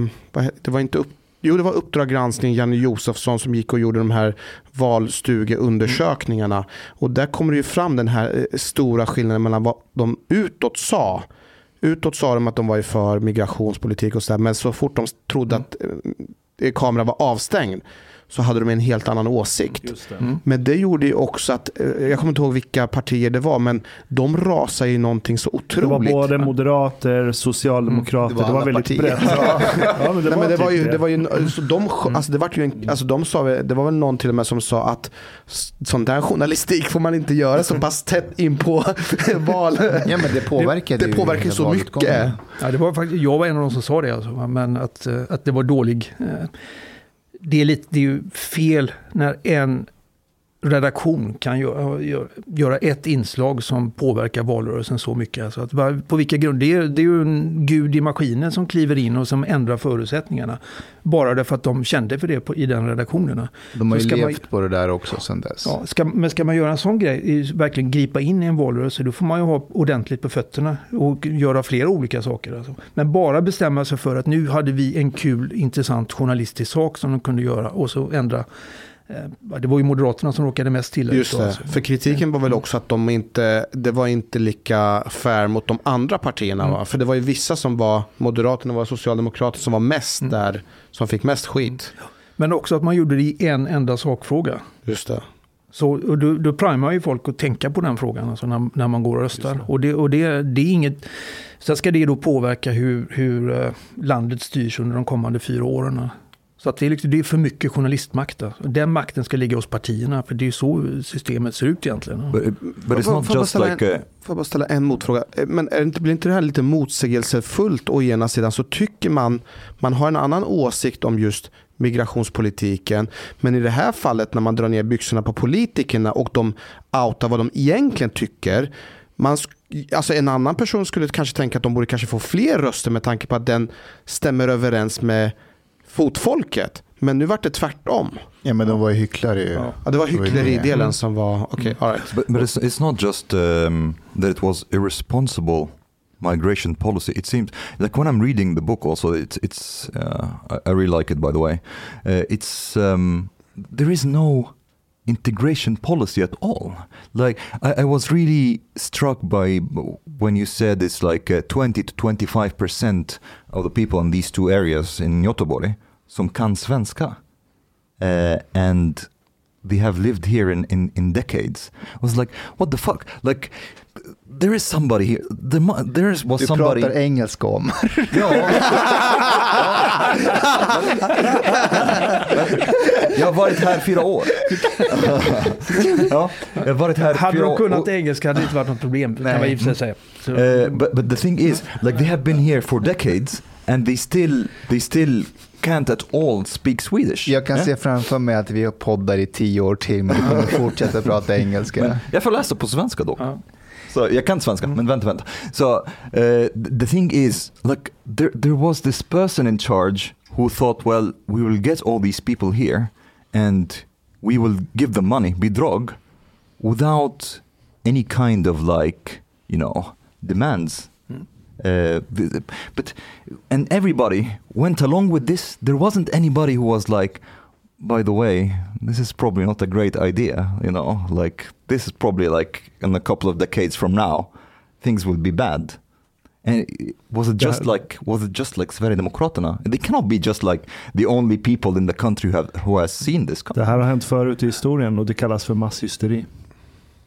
det var inte upp, jo det var Uppdrag granskning, Janne Josefsson som gick och gjorde de här valstugeundersökningarna. Och där kommer det ju fram den här eh, stora skillnaden mellan vad de utåt sa. Utåt sa de att de var för migrationspolitik och sådär, men så fort de trodde att eh, kameran var avstängd så hade de en helt annan åsikt. Mm. Men det gjorde ju också att, eh, jag kommer inte ihåg vilka partier det var, men de rasade ju någonting så Det var otroligt. både moderater, socialdemokrater, Mm, det det var var, alla väldigt brett. Ja, men det Nej, var men det var typ ju, det. det var ju, så de, alltså det var ju en, alltså de sa, väl- det var väl någon till och med som sa att sån där journalistik får man inte göra så pass tätt in på val. Ja, men det påverkade det ju påverkar ju så mycket. Ja, det var faktiskt, jag var en av de som sa det, alltså, men att, eh, att det var dålig. Det är, lite, det är ju fel när en redaktion kan göra, göra, ett inslag som påverkar valrörelsen så mycket. Alltså att, på vilka grunder? Det är, det är ju en gud i maskinen som kliver in och som ändrar förutsättningarna. Bara därför att de kände för det på, i den redaktionen. De har ju ska man- levt på det där också sedan dess. Ja, ska, men ska man göra en sån grej, verkligen gripa in i en valrörelse, då får man ju ha ordentligt på fötterna och göra flera olika saker. Alltså. Men bara bestämma sig för att nu hade vi en kul, intressant journalistisk sak som de kunde göra och så ändra. Eh, det var ju Moderaterna som råkade mest ut Just det, för kritiken var väl också att de inte, det var inte lika fair mot de andra partierna. Mm. För det var ju vissa som var, Moderaterna var Socialdemokrater som var mest Mm. där, som fick mest skit. Men också att man gjorde det i en enda sakfråga. Just det. Så då, då primar ju folk att tänka på den frågan alltså när, när man går och röstar. Och, det, och det, det är inget... Sen ska det då påverka hur, hur eh, landet styrs under de kommande fyra åren. Så att det, är liksom, det är för mycket journalistmakt. Då. Den makten ska ligga hos partierna, för det är ju så systemet ser ut egentligen. But, it, but it's Får- not jag bara just ställa like en, a, Får jag bara ställa en motfråga? Eh, Men är det inte, blir inte det här lite motsägelsefullt? Å ena sidan så tycker man, man har en annan åsikt om just migrationspolitiken. Men i det här fallet när man drar ner byxorna på politikerna och de outar vad de egentligen tycker. Man, alltså en annan person skulle kanske tänka att de borde kanske få fler röster med tanke på att den stämmer överens med fotfolket. Men nu vart det tvärtom. Ja, men de var ju hycklare ju. Ja. Ja, det var hyckleridelen det. som var, okej, all right. but, but it's, it's not just um, that it was irresponsible migration policy. It seems like when I'm reading the book, also it's it's uh, I really like it by the way. Uh, it's um, there is no integration policy at all. Like I, I was really struck by when you said it's like uh, 20 to 25 percent of the people in these two areas in Göteborg som kan svenska, uh, and they have lived here in, in, in decades. I was like, what the fuck? Like, there is somebody here. There, mu- there is, was Du somebody. pratar engelska om. Ja. jag har varit här fyra år. ja, jag har varit här Hade fyra år. kunnat Och- engelska hade det inte varit något problem, kan man i säga. Så, Uh, but but the thing is, like they have been here for decades, and they still they still can't at all speak Swedish. Jag kan Yeah? se framför mig att vi har poddar i tio år till, men du kommer fortsätta prata engelska. Men jag får läsa på svenska dock. ja. Så jag kan svenska, men vänta, vänta. Så uh, the thing is, like there, there was this person in charge who thought, well, we will get all these people here and we will give them money, bidrag, without any kind of like, you know, demands. Uh, but and everybody went along with this. There wasn't anybody who was like, by the way, this is probably not a great idea. You know, like this is probably like in a couple of decades from now, things will be bad. And was it just Yeah. like was it just like Sverigedemokraterna? They cannot be just like the only people in the country who have who has seen this. Det här har hänt förut i historien och det kallas för masshysteri.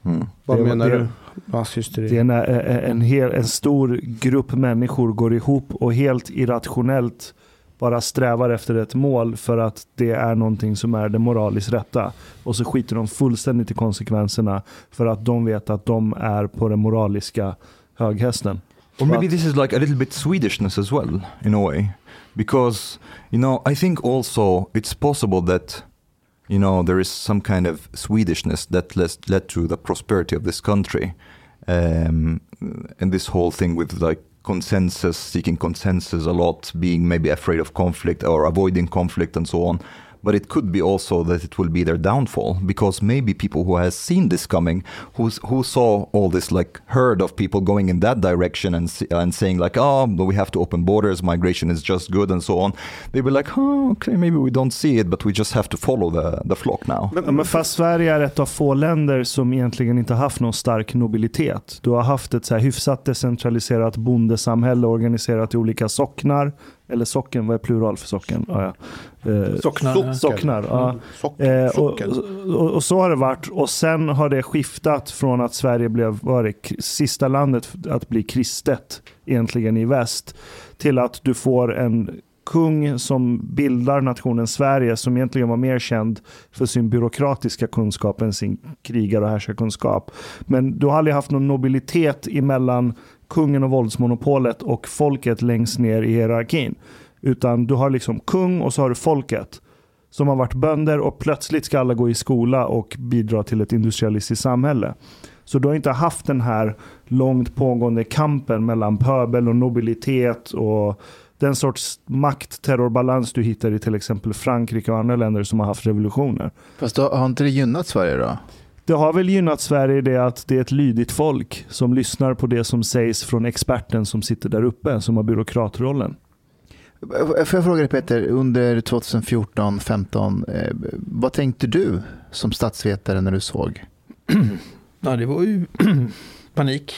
Mm. Vad Det- menar det- du? Masshysteri. Det är när eh, en, hel, en stor grupp människor går ihop och helt irrationellt bara strävar efter ett mål för att det är någonting som är det moraliskt rätta. Och så skiter de fullständigt i konsekvenserna för att de vet att de är på den moraliska höghästen. Or maybe this is like a little bit Swedishness as well, in a way, because you know I think also it's possible that you know there is some kind of Swedishness that led to the prosperity of this country, um, and this whole thing with like consensus, seeking consensus a lot, being maybe afraid of conflict or avoiding conflict and so on. But it could be also that it will be their downfall because maybe people who has seen this coming, who's, who saw all this like herd of people going in that direction and and saying like, oh, we have to open borders, migration is just good and so on. They were like, oh, okay, maybe we don't see it, but we just have to follow the the flock now. Men, men fast Sverige är ett av få länder som egentligen inte haft någon stark nobilitet. Du har haft ett så här hyfsat decentraliserat bondesamhälle organiserat i olika socknar. Eller socken, vad är plural för socken? Ja, ja. Eh, Socknar. Socknar, ja. Sock, Eh, och, och, och så har det varit. Och sen har det skiftat från att Sverige blev var det, sista landet att bli kristet egentligen i väst till att du får en kung som bildar nationen Sverige som egentligen var mer känd för sin byråkratiska kunskap än sin krigar och härskarkunskap. Men du har aldrig haft någon nobilitet emellan kungen och våldsmonopolet och folket längst ner i hierarkin. Utan du har liksom kung och så har du folket som har varit bönder och plötsligt ska alla gå i skola och bidra till ett industrialistiskt samhälle. Så du har inte haft den här långt pågående kampen mellan pöbel och nobilitet och den sorts makt-terrorbalans du hittar i till exempel Frankrike och andra länder som har haft revolutioner. Fast då, har inte det gynnat Sverige då? Det har väl gynnat Sverige i det att det är ett lydigt folk som lyssnar på det som sägs från experten som sitter där uppe, som har byråkratrollen. Får jag fråga dig Peter, under 2014-15, eh, vad tänkte du som statsvetare när du såg? Ja, det var ju panik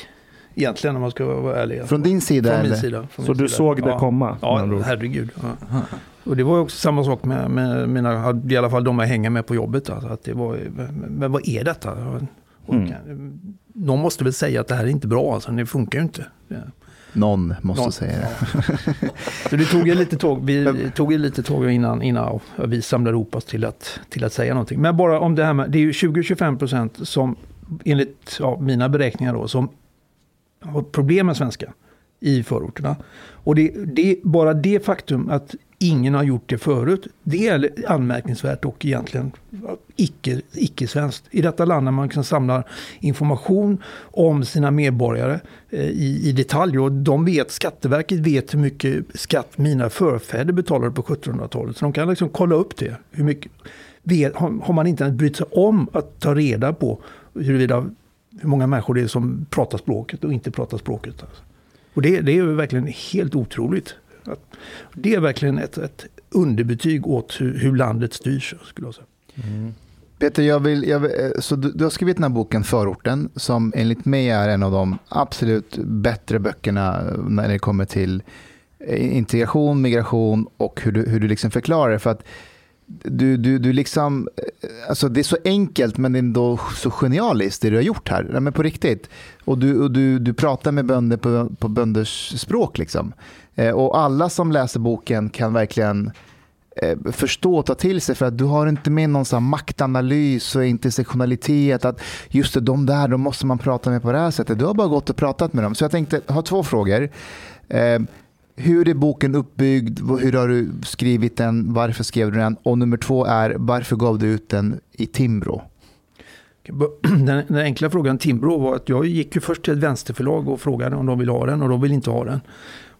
egentligen om man ska vara ärlig. Från din sida? Från min eller? sida. Från Så min du sida. såg det ja. komma? Ja, herregud. Ja. Och det var också samma sak med, med mina, i alla fall de jag hänger med på jobbet. Alltså, att det var, men vad är detta? Mm. Någon måste väl säga att det här är inte bra, alltså, det funkar ju inte. Någon måste Någon- säga det. Ja. Så det tog ju lite tåg, vi tog ju lite tåg innan, innan vi samlade ihop oss till att, till att säga någonting. Men bara om det här med, det är ju 20-25 procent som enligt ja, mina beräkningar då, som har problem med svenska i förorterna. Och det, det, bara det faktum att ingen har gjort det förut, det är anmärkningsvärt och egentligen ja, icke, icke-svenskt. I detta land när man liksom samlar information om sina medborgare eh, i, i detalj. Och de vet, Skatteverket vet hur mycket skatt mina förfäder betalade på 1700-talet. Så de kan liksom kolla upp det. Hur mycket, vet, har, har man inte ens brytt sig om att ta reda på huruvida hur många människor det är som pratar språket och inte pratar språket. Alltså. Och det, det är ju verkligen helt otroligt. Att- Det är verkligen ett, ett underbetyg åt hur, hur landet styrs, skulle jag säga. Mm. Peter, jag vill, jag vill, eh, så du, du har skrivit den här boken Förorten som enligt mig är en av de absolut bättre böckerna eh, när det kommer till eh, integration, migration och hur du, hur du liksom förklarar det. För att du, du, du liksom, alltså det är så enkelt men det är ändå så genialiskt det du har gjort här. Nej, men på riktigt. Och du, och du, du pratar med bönder på, på bönders språk. Liksom. Eh, och alla som läser boken kan verkligen eh, förstå och ta till sig för att du har inte med någon sån maktanalys och intersektionalitet att just det, de där, de måste man prata med på det här sättet. Du har bara gått och pratat med dem. Så jag tänkte, ha har två frågor. Eh, hur är boken uppbyggd? Hur har du skrivit den? Varför skrev du den? Och nummer två är, varför gav du ut den i Timbro? Den, den enkla frågan Timbro var att jag gick ju först till ett vänsterförlag och frågade om de ville ha den och de ville inte ha den.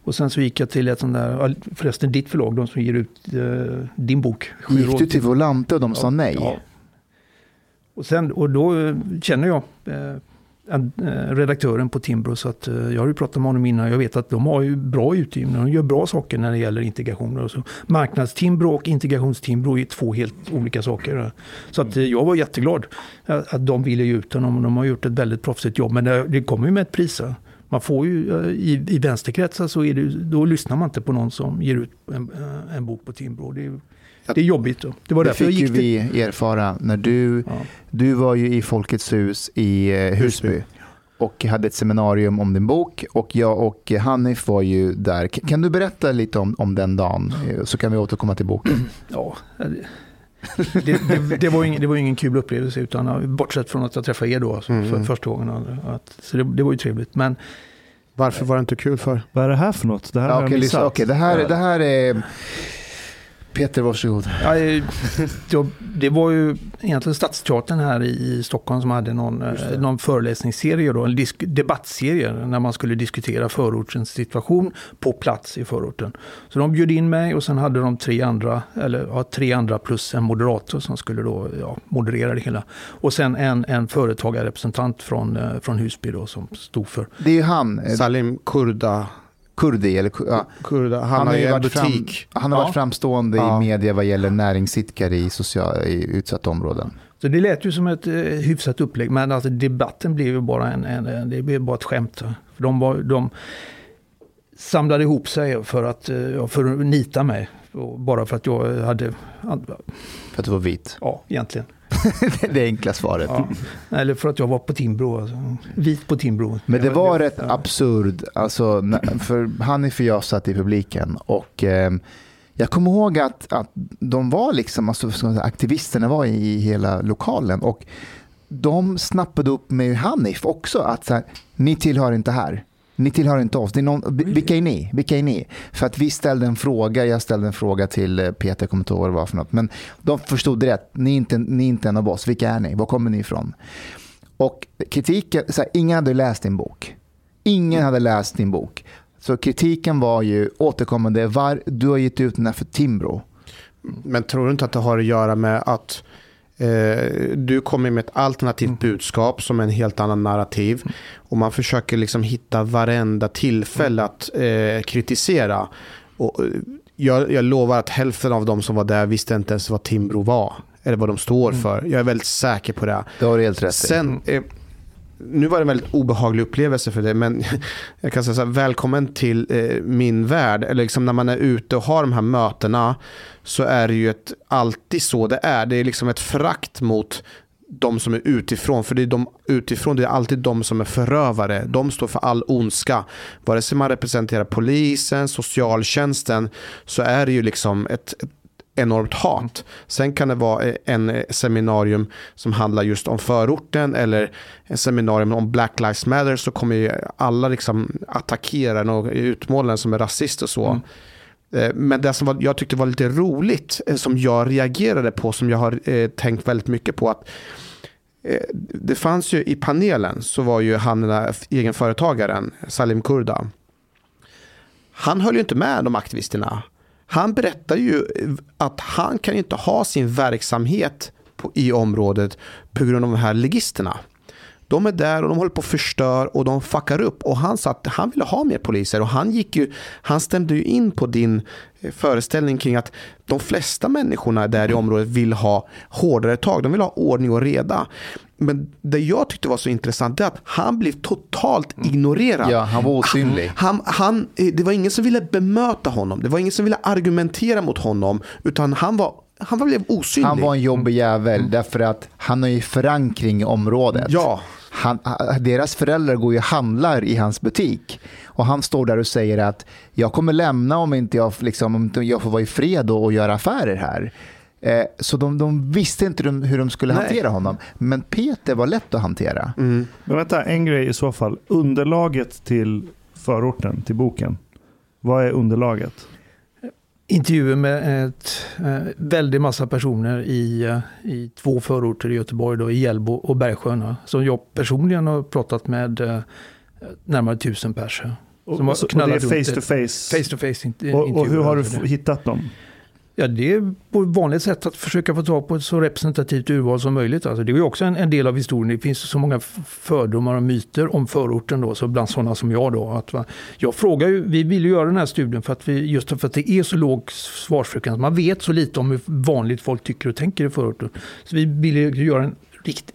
Och sen så gick jag till ett sånt där, ja, förresten ditt förlag, de som ger ut eh, din bok. Gick du till Volante och de sa nej? Ja. Och, sen, och då eh, känner jag eh, eh, redaktören på Timbro så att eh, jag har ju pratat med honom innan. Jag vet att de har ju bra utgivning. De gör bra saker när det gäller integration. Och så. Marknadstimbro och integrationstimbro är två helt olika saker. Så att eh, jag var jätteglad att att de ville ge ut den. och De har gjort ett väldigt proffsigt jobb. Men det, det kommer ju med ett pris. eh. Man får ju eh, i, i vänsterkretsar så är det, då lyssnar man inte på någon som ger ut en, eh, en bok på Timbro. Det, är- det är jobbigt. Då. Det var Det därför fick ju gick vi erfara när du, Ja. du var ju i Folkets hus i eh, Husby. Husby. och hade ett seminarium om din bok och jag och Hanif var ju där. Kan du berätta lite om, om den dagen så kan vi återkomma till boken. Ja, det, det, det, var ingen, det var ingen kul upplevelse utan bortsett från att jag träffade er då alltså, Mm. för första gången. Att, så det, det var ju trevligt. Men Varför var det inte kul för? Vad är det här för något? Det här Ja, har jag missat. Okej, det, här, det här är... Peter, varsågod. ja, det, var ju egentligen Stadsteatern här i, Stockholm som hade någon, eh, någon föreläsningsserie, då, en disk, debattserie när man skulle diskutera förortens situation på plats i förorten. Så de bjöd in mig och sen hade de tre andra, eller ja, tre andra plus en moderator som skulle då ja, moderera det hela. Och sen en, en företagarrepresentant från, eh, från Husby då som stod för Det är han, eh, Salim Kurda. Kurdi, eller ja. Kurda. Han, har ju en varit fram- han har Ja. varit framstående Ja. i media vad gäller näringsidkare i, social, i utsatta områden. Så det lät ju som ett eh, hyfsat upplägg, men alltså debatten blev ju bara en, en, en det blev bara ett skämt. För de, var, de samlade ihop sig för att, eh, för att nita mig. Bara för att jag hade, För att du var vit. ja egentligen. Det är det enkla svaret. Ja. Eller för att jag var på Timbro, alltså, vit på Timbro. Men det var rätt ja. absurd, alltså, för Hanif och jag satt i publiken och eh, jag kommer ihåg att, att de var liksom, alltså, aktivisterna var i hela lokalen och de snappade upp med Hanif också att så här, ni tillhör inte här. Ni tillhör inte oss. Det är någon, vilka är ni? Vilka är ni? För att vi ställde en fråga, jag ställde en fråga till eh, Peter, jag kommer inte ihåg vad det var för något. Men de förstod rätt, ni är inte, ni är inte en av oss. Vilka är ni? Var kommer ni ifrån? Och kritiken, så här, ingen hade läst din bok. Ingen hade läst din bok. Så kritiken var ju återkommande, var, du har gett ut den här för Timbro. Men tror du inte att det har att göra med att du kommer med ett alternativt Mm. budskap som är en helt annan narrativ. Och man försöker liksom hitta varenda tillfälle att eh, kritisera. Och, eh, jag, jag lovar att hälften av de som var där visste inte ens vad Timbro var. Eller vad de står Mm. för. Jag är väldigt säker på det. Det har du helt rätt i. Sen, eh, nu var det en väldigt obehaglig upplevelse för dig, men jag kan säga så här, välkommen till eh, min värld. Eller liksom när man är ute och har de här mötena så är det ju ett, alltid så det är. Det är liksom ett frakt mot de som är utifrån, för det är de utifrån, det är alltid de som är förövare. De står för all ondska. Vare sig man representerar polisen, socialtjänsten, så är det ju liksom ett, ett enormt hat. Sen kan det vara en seminarium som handlar just om förorten eller en seminarium om Black Lives Matter så kommer ju alla liksom attackera den och utmåla den som är rasist och så. Mm. Men det som jag tyckte var lite roligt, eh, som jag reagerade på, som jag har eh, tänkt väldigt mycket på, att det fanns ju i panelen så var ju han den där egenföretagaren, Salim Kurda. Han höll ju inte med de aktivisterna. Han berättar ju att han kan inte ha sin verksamhet på, i området på grund av de här legisterna. De är där och de håller på att förstör och de fuckar upp. Och han sa att han ville ha mer poliser och han, gick ju, han stämde ju in på din eh, föreställning kring att de flesta människorna där i området vill ha hårdare tag. De vill ha ordning och reda. Men det jag tyckte var så intressant är att han blev totalt mm. ignorerad. Ja, han var osynlig. Han, han, eh, det var ingen som ville bemöta honom. Det var ingen som ville argumentera mot honom. Utan han var han blev osynlig. Han var en jobbig jävel mm. därför att han har ju förankring i området. Ja. Han, deras föräldrar går ju och handlar i hans butik. Och han står där och säger att jag kommer lämna om inte jag, liksom, om inte jag får vara i fred och, göra affärer här. Eh, så de, de, visste inte hur de skulle Nej. hantera honom. Men Peter var lätt att hantera. Mm. Men vänta, en grej i så fall. Underlaget till förorten, till boken. Vad är underlaget? intervjuer med ett eh, väldigt massa personer i, eh, i två förorter i Göteborg, då, i Hjällbo och Bergsjön. Som jag personligen har pratat med eh, närmare tusen personer. Och, och, det är face to face? Face to face och, och hur har du hittat dem? Ja, det är på ett vanligt sätt att försöka få tag på ett så representativt urval som möjligt. Alltså, det är ju också en, en, del av historien. Det finns så många fördomar och myter om förorten då, så bland sådana som jag då. Att, va, jag frågar ju, vi vill ju göra den här studien för att vi, just för att det är så låg svarsfrekvens. Man vet så lite om hur vanligt folk tycker och tänker i förorten. Så vi vill ju göra en,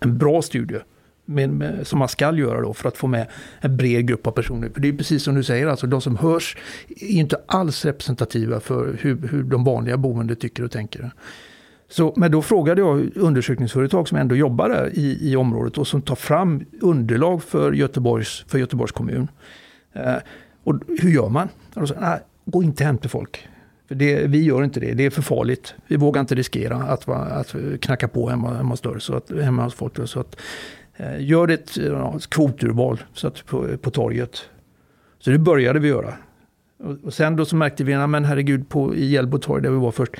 en bra studie med, med, som man ska göra då för att få med en bred grupp av personer. För det är precis som du säger, alltså de som hörs är inte alls representativa för hur, hur de vanliga boende tycker och tänker. Så, men då frågade jag undersökningsföretag som ändå jobbar där i, i området och som tar fram underlag för Göteborgs, för Göteborgs kommun. Eh, och hur gör man? Och så, nej, gå inte hem till folk. För det, vi gör inte det, det är för farligt. Vi vågar inte riskera att, att knacka på hemma, hemma, större, så att, hemma hos folk. Så att Eh, gör ett eh, ja, kvoturval så att på, eh, på torget. Så det började vi göra. Och, och sen då så märkte vi, men herregud, på, i Hjällbo torg där vi var först,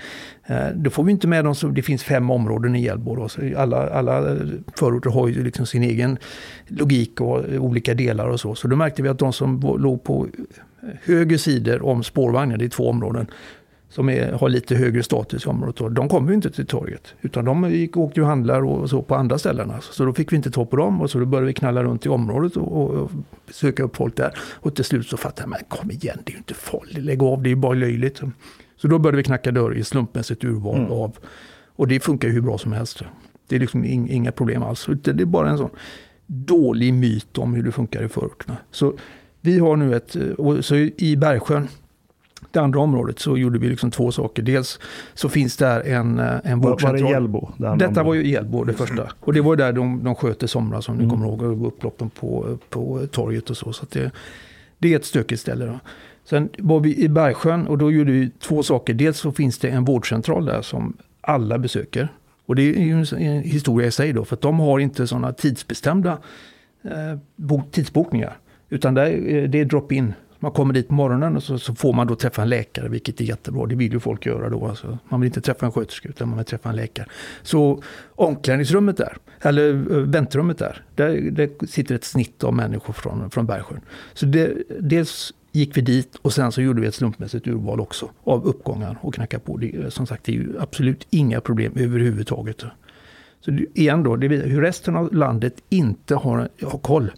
eh, då får vi inte med dem som, det finns fem områden i Hjällbo. Då, så alla, alla förorter har ju liksom sin egen logik och olika delar och så. Så då märkte vi att de som låg på höger sidor om spårvagnen, det är två områden, som är, har lite högre status i området, de kommer ju inte till torget. Utan de gick, åkte och handlar och så på andra ställen. Alltså. Så då fick vi inte ta på dem och så då började vi knalla runt i området och, och, och söka upp folk där. Och till slut så fattade jag, men kom igen, det är ju inte farligt, lägg av, det är ju bara löjligt. Så då började vi knacka dörr i slumpmässigt urval mm. av, och det funkar ju hur bra som helst. Det är liksom inga problem alls. Det är bara en sån dålig myt om hur det funkar i förorterna. Så vi har nu ett, så i Bergsjön det andra området så gjorde vi liksom två saker. Dels så finns där en, eh, en vårdcentral. Var det Hjällbo? Det Detta var ju Hjällbo det första. Och det var där de, de sköt i somras som mm. ni kommer ihåg. Upploppen på, på torget och så. så det, det är ett stökigt ställe. Då. Sen var vi i Bergsjön och då gjorde vi två saker. Dels så finns det en vårdcentral där som alla besöker. Och det är ju en historia i sig då, för de har inte sådana tidsbestämda eh, tidsbokningar. Utan det är, det är drop-in man kommer dit på morgonen och så, så, får man då träffa en läkare, vilket är jättebra. Det vill ju folk göra då. Alltså, man vill inte träffa en sköterska utan man vill träffa en läkare. Så omklädningsrummet där, eller eh, väntrummet där, där, där, sitter ett snitt av människor från, från Bergsjön. Så det, dels gick vi dit och sen så gjorde vi ett slumpmässigt urval också av uppgångar och knacka på. Det, eh, som sagt, det är ju absolut inga problem överhuvudtaget. Så igen då, det hur resten av landet inte har, har koll.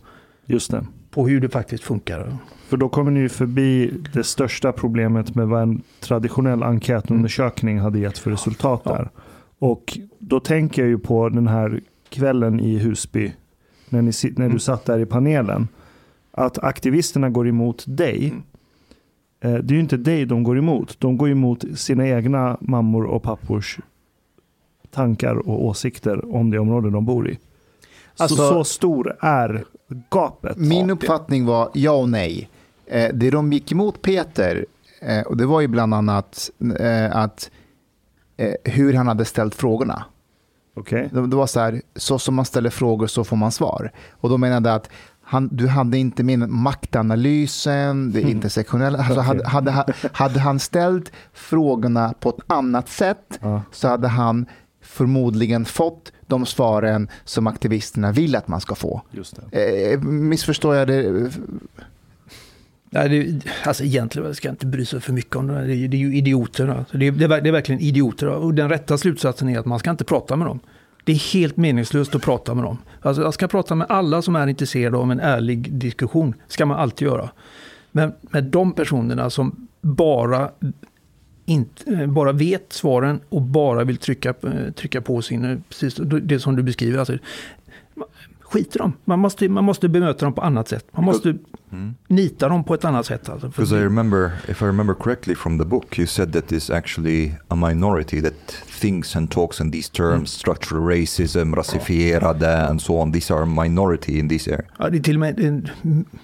Just det. På hur det faktiskt funkar. För då kommer ni förbi det största problemet med vad en traditionell enkätundersökning hade gett för resultat där. Och då tänker jag ju på den här kvällen i Husby, när, ni, när du mm. satt där i panelen. Att aktivisterna går emot dig. Mm. Eh, det är ju inte dig de går emot. De går emot sina egna mammor och pappors tankar och åsikter om det område de bor i. Alltså- så, så stor är gapet. Min uppfattning var ja och nej. Eh, det de gick emot Peter, eh, och det var ju bland annat eh, att eh, hur han hade ställt frågorna. Okej. Det, det var så här, så som man ställer frågor så får man svar. Och då menade att han, du hade inte med maktanalysen, det intersektionella. Alltså hade, hade, hade han ställt frågorna på ett annat sätt Ja. så hade han förmodligen fått de svaren som aktivisterna vill att man ska få. Just det. Eh, missförstår jag det? Nej, det, alltså egentligen ska jag inte bry sig för mycket om det. Det, är- det är ju idioter. Alltså. Det, är, det, är, ver- det är verkligen idioter. Och den rätta slutsatsen är att man ska inte prata med dem. Det är helt meningslöst att prata med dem. Alltså, jag ska prata med alla som är intresserade av en ärlig diskussion. ska man alltid göra. Men med de personerna som bara, inte, bara vet svaren och bara vill trycka, eh, trycka på sin, eh, precis det som du beskriver. Alltså, skit i dem. Man måste, man måste bemöta dem på annat sätt. Man måste Mm. nita dem på ett annat sätt. Alltså. För Because I det- remember, if I remember correctly from the book, you said that it's actually a minority that thinks and talks in these terms, structural racism, rasifierade and so on. These are a minority in this area. Ja, det är till och med en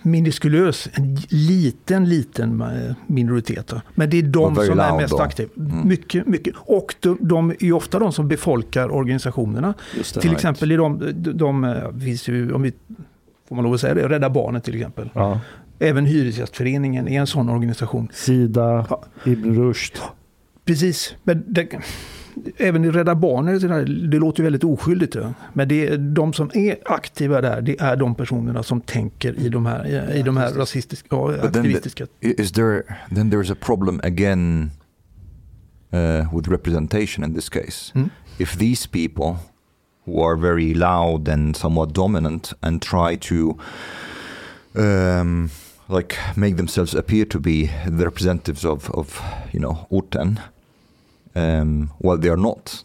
minuskulös, en liten, liten minoritet. Men det är de som är mest då. aktiva. Mm. Mycket, mycket. Och de, de är ofta de som befolkar organisationerna. Till right. exempel i de, de, de eh, om vi får man lov att säga det, Rädda Barnet till exempel. Ja. Även Hyresgästföreningen är en sån organisation. Sida, Ja. Ibn Rushd. Precis, men det, även i Rädda Barnet, det, där, det låter ju väldigt oskyldigt. Men det de som är aktiva där, det är de personerna som tänker i de här, i de här rasistiska, ja, the- aktivistiska. I- Is there then there's a problem again uh, with representation in this case? Mm. If these people who are very loud and somewhat dominant and try to um, like make themselves appear to be the representatives of, of you know orten, um, well they are not.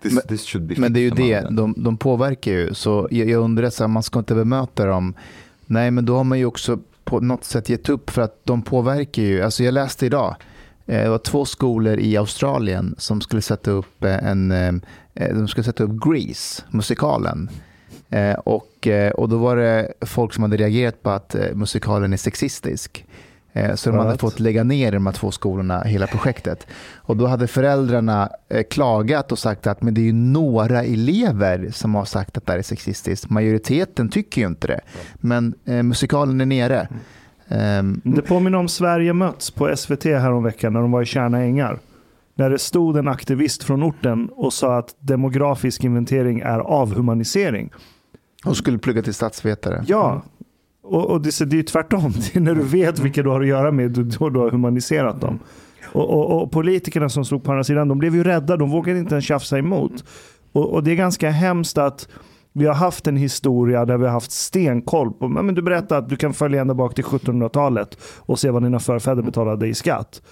This, Men- this should be Men det är ju det, de, de påverkar ju. Så jag, jag undrar, så här, man ska inte bemöta dem. Nej, men då har man ju också på något sätt gett upp för att de påverkar ju. Alltså jag läste idag, eh, det var två skolor i Australien som skulle sätta upp eh, en, eh, de skulle sätta upp Grease, musikalen. Eh, Och, eh, och då var det folk som hade reagerat på att eh, musikalen är sexistisk. Eh, Så de hade Right. fått lägga ner de här två skolorna, hela projektet. Och då hade föräldrarna eh, klagat och sagt att men det är ju några elever som har sagt att det här är sexistiskt. Majoriteten tycker ju inte det. Men eh, musikalen är nere. Ehm, Det påminner om Sverige möts på SVT häromveckan när de var i Tjärna Ängar. Där det stod en aktivist från orten och sa att demografisk inventering är avhumanisering. och skulle plugga till statsvetare. Ja, och, och det, det är ju tvärtom. Det är när du vet vilka du har att göra med, då du har humaniserat dem. Och, och, och politikerna som stod på andra sidan, de blev ju rädda. De vågade inte ens tjafsa emot. Och, och det är ganska hemskt att vi har haft en historia där vi har haft stenkoll på, men du berättade att du kan följa ända bak till 1700-talet och se vad dina förfäder betalade i skatt.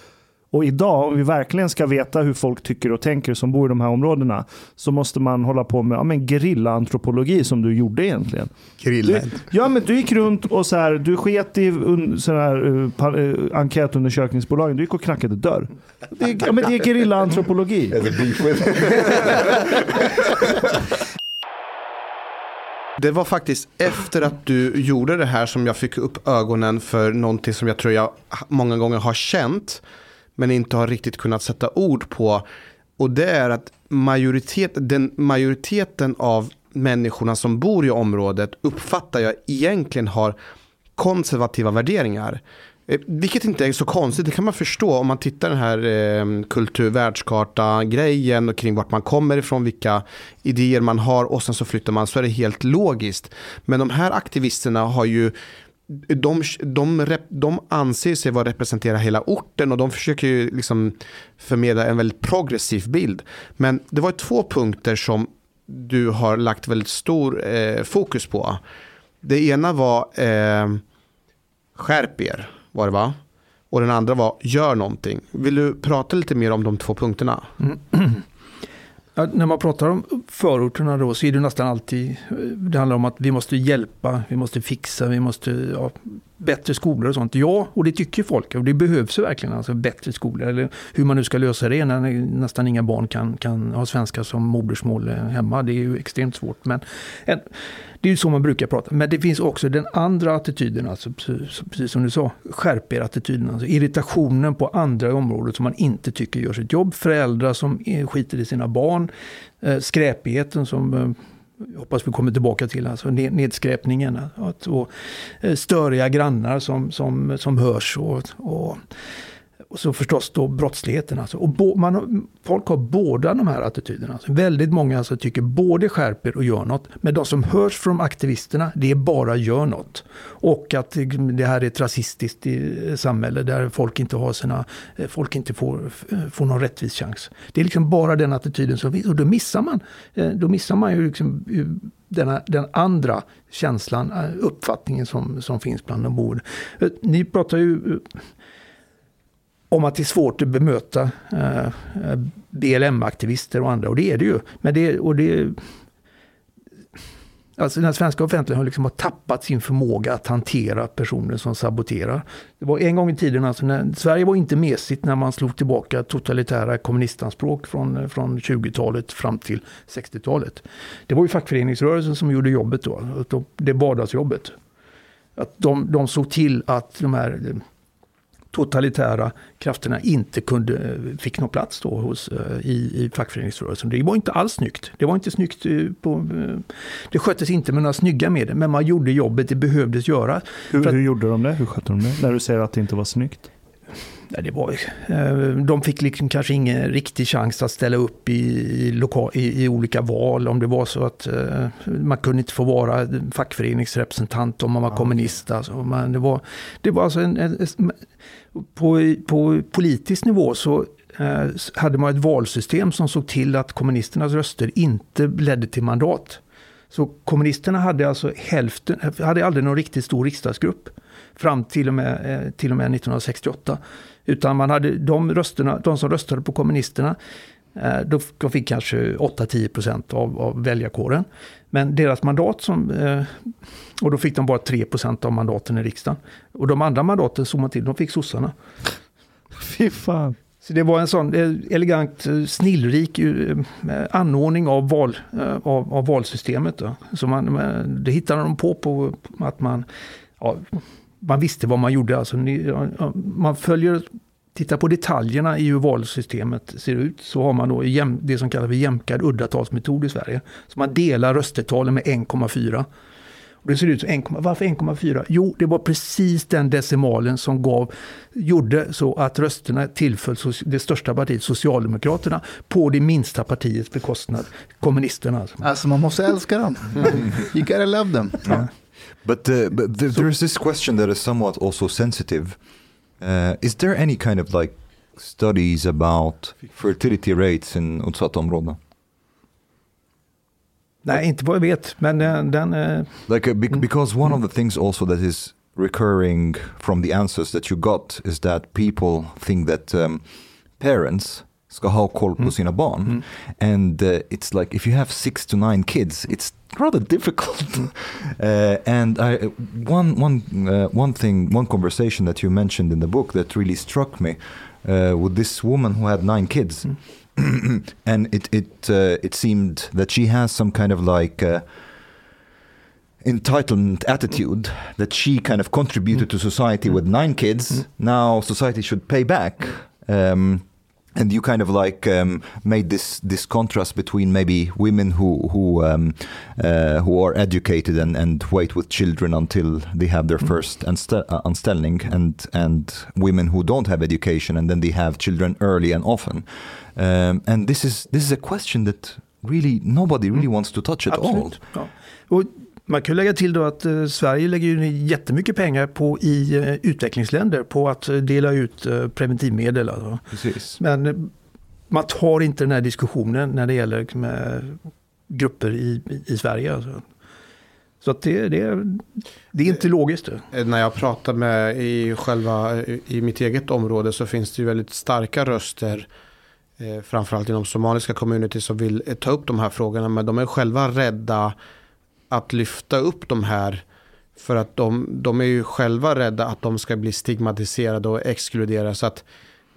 Och idag, om vi verkligen ska veta hur folk tycker och tänker som bor i de här områdena, så måste man hålla på med ja, men gerillaantropologi som du gjorde egentligen. Du, ja, men du gick runt och så här, du sket i un, så här, uh, uh, enkätundersökningsbolagen. Du gick och knackade dörr. Det, är- ja, men det är gerillaantropologi. Det var faktiskt efter att du gjorde det här som jag fick upp ögonen för någonting som jag tror jag många gånger har känt men inte har riktigt kunnat sätta ord på. Och det är att majoritet, den majoriteten av människorna som bor i området uppfattar jag egentligen har konservativa värderingar. Eh, vilket inte är så konstigt, det kan man förstå om man tittar den här eh, kultur-världskarta-grejen och kring vart man kommer ifrån, vilka idéer man har och sen så flyttar man så är det helt logiskt. Men de här aktivisterna har ju de, de, rep, de anser sig vara representera hela orten och de försöker ju liksom förmedla en väldigt progressiv bild. Men det var två punkter som du har lagt väldigt stor eh, fokus på. Det ena var eh, skärp er, var det va? Och den andra var gör någonting. Vill du prata lite mer om de två punkterna? Mm. Ja, när man pratar om förorterna då så är det nästan alltid, eh, det handlar om att vi måste hjälpa, vi måste fixa, vi måste ja, bättre skolor och sånt. Ja, och det tycker folk. Och det behövs ju verkligen alltså bättre skolor. Eller hur man nu ska lösa det när nästan inga barn kan, kan ha svenska som modersmål eh, hemma. Det är ju extremt svårt. Men en, det är ju så man brukar prata. Men det finns också den andra attityden, alltså, precis som du sa, skärp er attityden. Alltså irritationen på andra områden som man inte tycker gör sitt jobb. Föräldrar som eh, skiter i sina barn. Skräpigheten som hoppas vi kommer tillbaka till, alltså nedskräpningen. Och, eh, störiga grannar som, som, som hörs. Och, och och så förstås då brottsligheten. Alltså. Och bo, man, folk har båda de här attityderna. Alltså. Väldigt många alltså tycker både skärper och gör något. Men de som hörs från aktivisterna, det är bara gör något. Och att det här är ett rasistiskt eh, samhälle där folk inte har sina, eh, folk inte får, får någon rättvis chans. Det är liksom bara den attityden som finns. Och då missar man, eh, då missar man ju liksom denna, den andra känslan, uppfattningen som, som finns bland de boende. Ni pratar ju om att det är svårt att bemöta eh, BLM-aktivister och andra. Och det är det ju. Men det, och det, alltså den svenska offentligheten har, liksom har tappat sin förmåga att hantera personer som saboterar. Det var en gång i tiden, alltså när, Sverige var inte mesigt när man slog tillbaka totalitära kommunistanspråk från, från 20-talet fram till 60-talet. Det var ju fackföreningsrörelsen som gjorde jobbet då, det vardagsjobbet. Att de, de såg till att de här totalitära krafterna inte kunde, fick någon plats då hos, eh, i, i fackföreningsrörelsen. Det var inte alls snyggt. Det var inte snyggt eh, på, eh, det sköttes inte med några snygga medel, men man gjorde jobbet det behövdes göra. Hur, att, hur gjorde de det? Hur skötte de det? När du säger att det inte var snyggt? Det var, de fick liksom kanske ingen riktig chans att ställa upp i, i, lokal, i, i, olika val. Om det var så att man kunde inte få vara fackföreningsrepresentant om man var ja. kommunist. Alltså, man, det, var, det var alltså en, en, på, på politisk nivå så eh, hade man ett valsystem som såg till att kommunisternas röster inte ledde till mandat. Så kommunisterna hade alltså hälften, hade aldrig någon riktigt stor riksdagsgrupp fram till och med, eh, till och med 1968. Utan man hade de, rösterna, de som röstade på kommunisterna, eh, de fick kanske 8-10 procent av, av väljarkåren. Men deras mandat, som, eh, och då fick de bara 3 procent av mandaten i riksdagen. Och de andra mandaten såg man till, de fick sossarna. Fy fan. Så det var en sån elegant, snillrik anordning av, val, av, av valsystemet. Då. Så man, det hittade de på, på att man ja, man visste vad man gjorde. Alltså, man följer, tittar på detaljerna i hur valsystemet ser ut. Så har man då det som kallas för jämkad uddatalsmetod i Sverige. Så man delar röstetalen med 1,4. Och det ser ut som 1, varför 1,4? Jo, det var precis den decimalen som gav, gjorde så att rösterna tillföll det största partiet, Socialdemokraterna, på det minsta partiets bekostnad, kommunisterna. Alltså, alltså man måste älska dem. You gotta love them. Ja. But, uh, but th- so, there's this question that is somewhat also sensitive. Uh, is there any kind of like studies about fertility rates in utsatta områden? Nej, inte vad jag vet, men uh, den... Uh, like, uh, mm. because one of the things also that is recurring from the answers that you got is that people think that um, parents ska ha koll på mm. sina barn. Mm. And uh, it's like if you have six to nine kids, it's rather difficult. Mm. uh, and I, one, one, uh, one thing, one conversation that you mentioned in the book that really struck me uh, with this woman who had nine kids. Mm. and it, it, uh, it seemed that she has some kind of like uh, entitlement attitude that she kind of contributed mm. to society with nine kids. Now society should pay back. Um, and you kind of like um, made this this contrast between maybe women who who um, uh, who are educated and, and wait with children until they have their mm. first uh, anställning and and women who don't have education and then they have children early and often um, and this is this is a question that really nobody really mm. wants to touch at Absolut. all. Ja. Man kan lägga till då att eh, Sverige lägger ju jättemycket pengar på, i eh, utvecklingsländer på att eh, dela ut preventivmedel. Alltså. Men man tar inte den här diskussionen när det gäller med grupper i, i Sverige. Alltså. Så att det, det, det är inte logiskt. När jag pratar med i, själva, i mitt eget område så finns det ju väldigt starka röster eh, framförallt inom somaliska community som vill ta upp de här frågorna men de är själva rädda att lyfta upp de här För att de, de är ju själva rädda att de ska bli stigmatiserade och exkluderade. Så att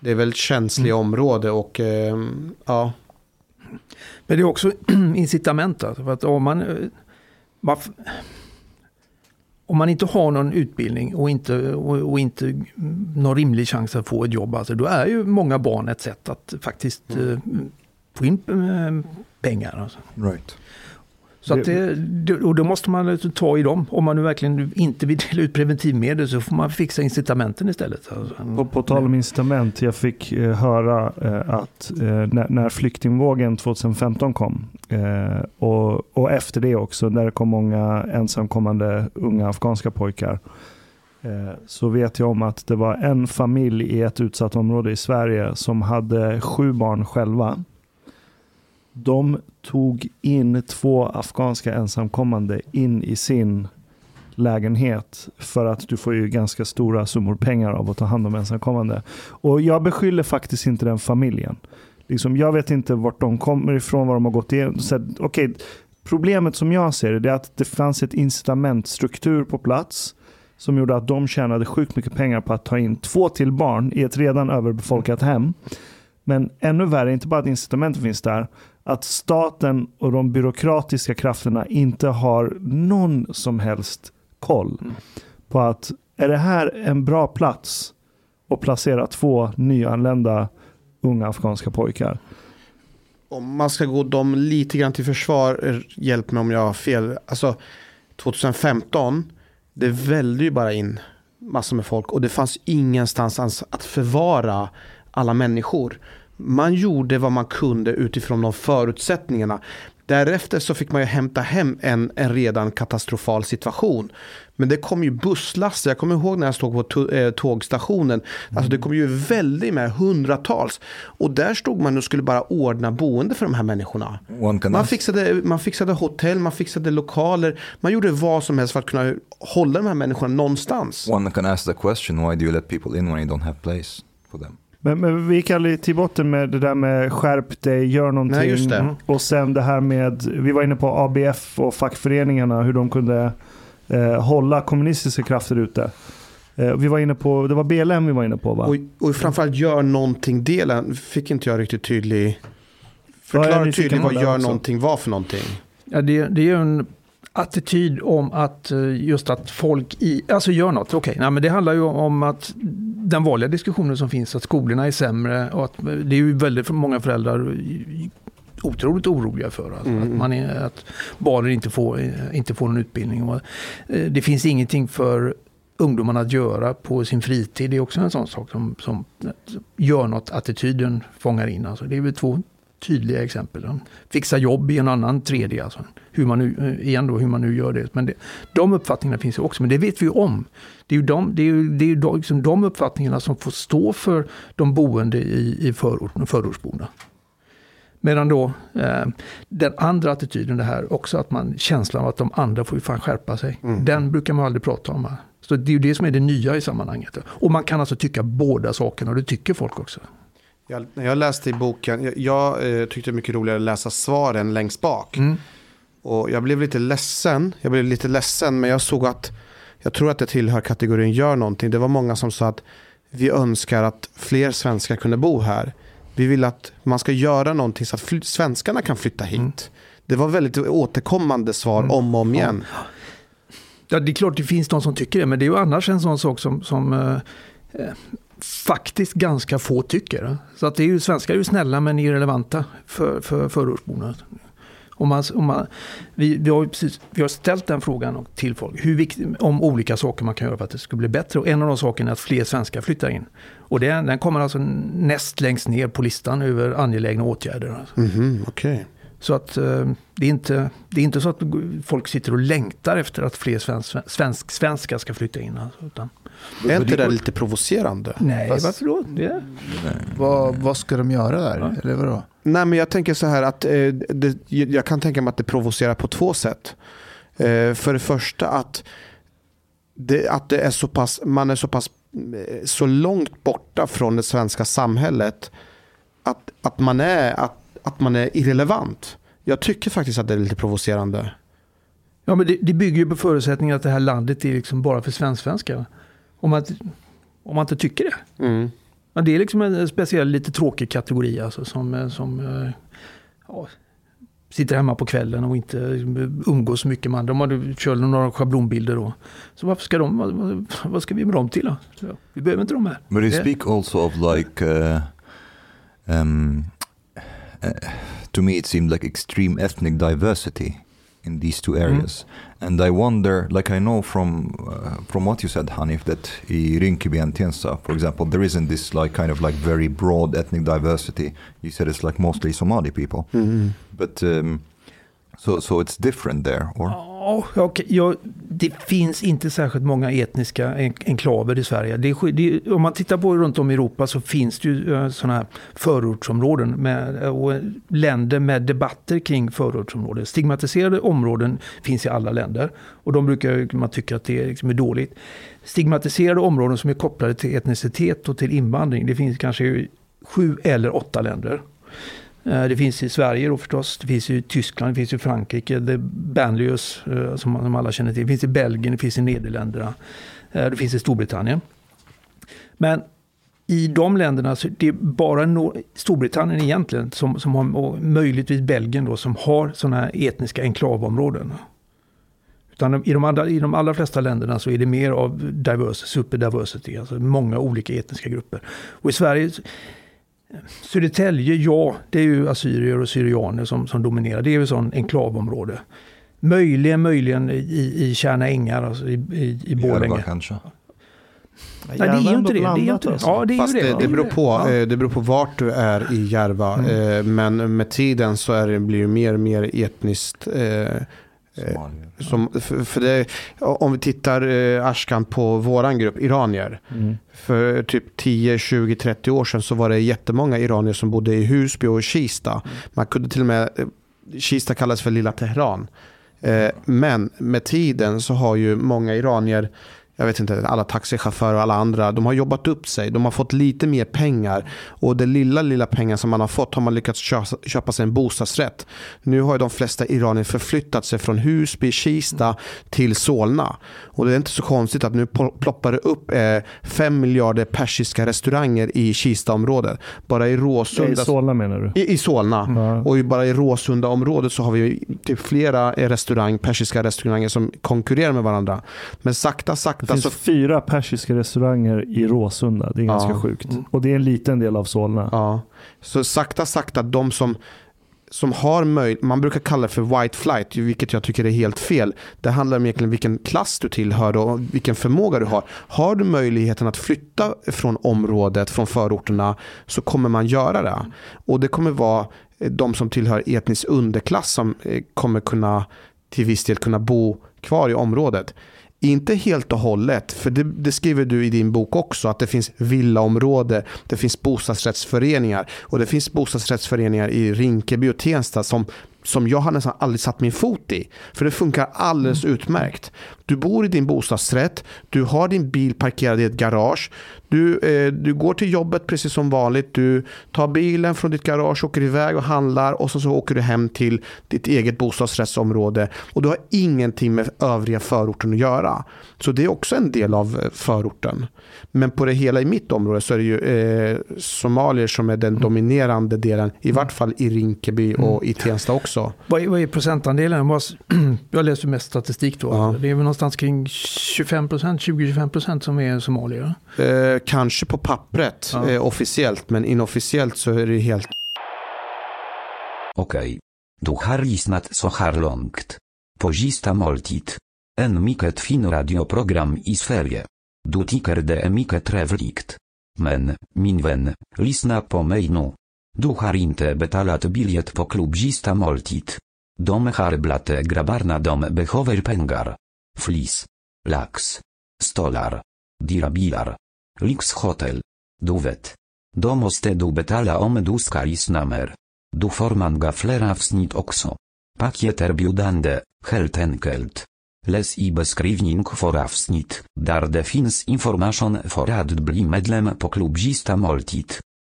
det är väldigt känsliga Mm. område och eh, ja. Men det är också incitament. Alltså, för att om man, eh, om man inte har någon utbildning och inte, och, och inte någon rimlig chans att få ett jobb, alltså, då är ju många barn ett sätt att faktiskt Mm. eh, få in eh, pengar. Alltså. Right. Så att det, och då måste man alltså ta i dem. Om man nu verkligen inte vill dela ut preventivmedel så får man fixa incitamenten istället. På, på tal om incitament, jag fick eh, höra eh, att eh, när, när flyktingvågen 2015 kom och, och efter det också, när det kom många ensamkommande unga afghanska pojkar, så vet jag om att det var en familj i ett utsatt område i Sverige som hade sju barn själva. De tog in två afghanska ensamkommande in i sin lägenhet för att du får ju ganska stora summor pengar av att ta hand om ensamkommande. Och jag beskyller faktiskt inte den familjen. Liksom, jag vet inte vart de kommer ifrån, vad de har gått igenom. Så, okay, problemet som jag ser det är att det fanns ett incitamentstruktur på plats som gjorde att de tjänade sjukt mycket pengar på att ta in två till barn i ett redan överbefolkat hem. Men ännu värre, inte bara att incitamentet finns där, att staten och de byråkratiska krafterna inte har någon som helst koll på att är det här en bra plats att placera två nyanlända unga afghanska pojkar? Om man ska gå dem lite grann till försvar, eh, hjälp mig om jag har fel. Alltså 2015, det välde ju bara in massor med folk och det fanns ingenstans ans- att förvara alla människor. Man gjorde vad man kunde utifrån de förutsättningarna. Därefter så fick man ju hämta hem en, en redan katastrofal situation. Men det kom ju busslaster. Jag kommer ihåg när jag stod på eh, tågstationen. Alltså det kom ju väldigt med hundratals. Och där stod man och skulle bara ordna boende för de här människorna. Man fixade, man fixade hotell, man fixade lokaler. Man gjorde vad som helst för att kunna hålla de här människorna någonstans. one can ask the question, why do you let people in when you don't have place for them? Men, men vi gick aldrig till botten med det där med skärp dig, gör någonting. Nej, just det. Mm. Och sen det här med, vi var inne på ABF och fackföreningarna, hur de kunde eh, hålla kommunistiska krafter ute. Eh, vi var inne på, det var BLM vi var inne på va? Och, och framförallt gör någonting delen fick inte jag riktigt tydlig. Ja, Förklara nyfiken tydligt vad gör också. någonting var för någonting. Ja, det, det är ju en attityd om att eh, just att folk i, alltså gör något. Okej, nej, men det handlar ju om att den vanliga diskussionen som finns att skolorna är sämre och att det är ju väldigt många föräldrar otroligt oroliga för. Alltså, Mm. att, man är, att barnen inte får, eh, inte får någon utbildning. Och, eh, det finns ingenting för ungdomarna att göra på sin fritid. Det är också en sån sak som, som gör något, attityden fångar in. Alltså, det är väl två tydliga exempel. Fixa jobb i en annan tredje. Alltså. Hur man nu, eh, igen då, hur man nu gör det. Men det, de uppfattningarna finns ju också, men det vet vi ju om. Det är ju de, det är ju, det är ju de, liksom de uppfattningarna som får stå för de boende i, i förort, förortsborna. Medan då eh, den andra attityden, det här också att man känslan av att de andra får ju fan skärpa sig. Mm. Den brukar man aldrig prata om. Så det är ju det som är det nya i sammanhanget. Och man kan alltså tycka båda sakerna och det tycker folk också. Jag, när jag läste i boken, jag, jag eh, tyckte det var mycket roligare att läsa svaren längst bak. Mm. Och jag blev lite ledsen. Jag blev lite ledsen, men jag såg att jag tror att det tillhör kategorin gör någonting. Det var många som sa att vi önskar att fler svenskar kunde bo här. Vi vill att man ska göra någonting så att svenskarna kan flytta hit. Mm. Det var väldigt återkommande svar Mm. om och om igen. Ja, det är klart det finns de som tycker det, men det är ju annars en sån sak som, som eh, eh, faktiskt ganska få tycker. Så att det är ju, svenskar är ju snälla men irrelevanta för, för förortsborna. Om man, om man, vi, vi, har precis, vi har ställt den frågan till folk, hur vikt, om olika saker man kan göra för att det ska bli bättre. Och en av de sakerna är att fler svenskar flyttar in. Och den, den kommer alltså näst längst ner på listan över angelägna åtgärder. Mm -hmm, okay. Så att eh, det, är inte, det är inte så att folk sitter och längtar efter att fler svensk, svensk, svenskar ska flytta in. Alltså, utan, Är inte det lite provocerande? nej, Fast- varför då? Det, Vad, vad ska de göra där? Ja. Eller vadå? Nej, men jag tänker så här att eh, det, jag kan tänka mig att det provocerar på två sätt. Eh, för det första att, det, att det är så pass, man är så pass eh, så långt borta från det svenska samhället att, att, man, är, att, att man är irrelevant. Jag tycker faktiskt att det är lite provocerande. Ja, men det, det bygger ju på förutsättningen att det här landet är liksom bara för svensksvenskar. Om man, om man inte tycker det. Mm. Men det är liksom en speciell, lite tråkig kategori alltså, som, eh, som eh, ja, sitter hemma på kvällen och inte umgås så mycket med andra. De hade, kör några schablonbilder då. Så varför ska de, vad, vad- ska vi med dem till då? Vi behöver inte dem här. Speak also of like, uh, um, uh, to me it seemed like extreme ethnic diversity in these two areas, and I wonder, like I know from uh, from what you said, Hanif, that i Rinkeby and Tensta, for example, there isn't this like kind of like very broad ethnic diversity. You said it's like mostly Somali people, Mm. but um, so so it's different there, or Oh, okay. ja, det finns inte särskilt många etniska en- enklaver i Sverige. Det är, det om man tittar på runt om i Europa så finns det ju eh, sådana här förortsområden med, eh, och länder med debatter kring förortsområden. Stigmatiserade områden finns i alla länder och de brukar man tycka att det är, liksom är dåligt. Stigmatiserade områden som är kopplade till etnicitet och till invandring, det finns kanske i sju eller åtta länder. Eh, det finns i Sverige då förstås, det finns i Tyskland, det finns i Frankrike, det är Banlieues eh, som alla känner till. Det finns i Belgien, det finns i Nederländerna, eh, det finns i Storbritannien. Men i de länderna så det är bara no- Storbritannien egentligen som, som har, och möjligtvis Belgien då, som har sådana här etniska enklavområden. Utan i de, andra, I de allra flesta länderna så är det mer av diverse, superdiversity, alltså många olika etniska grupper. Och i Sverige Södertälje, ja, det är ju assyrier och syrianer som, som dominerar. Det är ju sån enklavområde. Möjligen, möjligen i, i Tjärna ängar, alltså i, i, i Borlänge. Järva kanske. Nej, det är ju inte det. det, är ju inte det. Alltså. Ja, det är Fast ju det, det. det, beror på, Ja. eh, det beror på vart du är i Järva. Mm. Eh, Men med tiden så är det, blir det mer och mer etniskt. Eh. Som, för, för det, om vi tittar eh, Ashkan på våran grupp, iranier. Mm. För typ 10, 20, 30 år sedan så var det jättemånga iranier som bodde i Husby och Kista. Man kunde till och med, eh, Kista kallas för lilla Teheran. Eh, Men med tiden så har ju många iranier, jag vet inte, alla taxichaufförer och alla andra, de har jobbat upp sig. De har fått lite mer pengar. Och det lilla, lilla pengar som man har fått har man lyckats köpa, sig en bostadsrätt. Nu har ju de flesta iranier förflyttat sig från Husby, Kista till Solna. Och det är inte så konstigt att nu pl- ploppar det upp eh, fem miljarder persiska restauranger i Kistaområdet. Bara i I Råsunda. Solna menar du? I, I Solna. Ja. Och bara i Råsunda-området så har vi typ flera eh, restaurang, persiska restauranger som konkurrerar med varandra. Men sakta, Det sakta finns fyra persiska restauranger i Råsunda. Det är Ja. ganska sjukt. Mm. Och det är en liten del av Solna. Ja. Så sakta, sakta, de som, som har möjlighet, man brukar kalla det för white flight, vilket jag tycker är helt fel. Det handlar om egentligen vilken klass du tillhör och vilken förmåga du har. Har du möjligheten att flytta från området, från förorterna, så kommer man göra det. Och det kommer vara eh, de som tillhör etnisk underklass som eh, kommer kunna till viss del kunna bo kvar i området. Inte helt och hållet, för det, det skriver du i din bok också, att det finns villaområde, det finns bostadsrättsföreningar och det finns bostadsrättsföreningar i Rinkeby och Tensta som, som jag har nästan aldrig satt min fot i. För det funkar alldeles utmärkt. Du bor i din bostadsrätt, du har din bil parkerad i ett garage, du, eh, du går till jobbet precis som vanligt, du tar bilen från ditt garage, åker iväg och handlar och så, så åker du hem till ditt eget bostadsrättsområde och du har ingenting med övriga förorten att göra. Så det är också en del av eh, förorten. Men på det hela i mitt område så är det ju eh, somalier som är den dominerande delen, i vart fall i Rinkeby och i Tensta också. Vad är, vad är procentandelen? Jag läser mest statistik då. Ja. Det är väl någonstans kring 25 procent, 20-25 procent som är somalier. Eh, kanske på pappret Ja. eh, officiellt, men inofficiellt så är det helt Okej. Du har lyssnat så här långt. På sista måltid. En mycket fin radioprogram i Sverige. Du tycker det är mycket trevligt. Men, min vän, lyssna på mig nu. Du har inte betalat biljett på klubb moltit. måltid. De har dom grabbarna de behöver pengar. Flis. Lax. Stolar. Dyra bilar. Lyxhotel. Du vet. Då måste du betala om du ska mer. Du får gaflera fler avsnitt också. biudande, heltenkelt. helt enkelt. Läs i beskrivning för avsnitt, där det finns information för att bli medlem på klubb moltit. Måltid.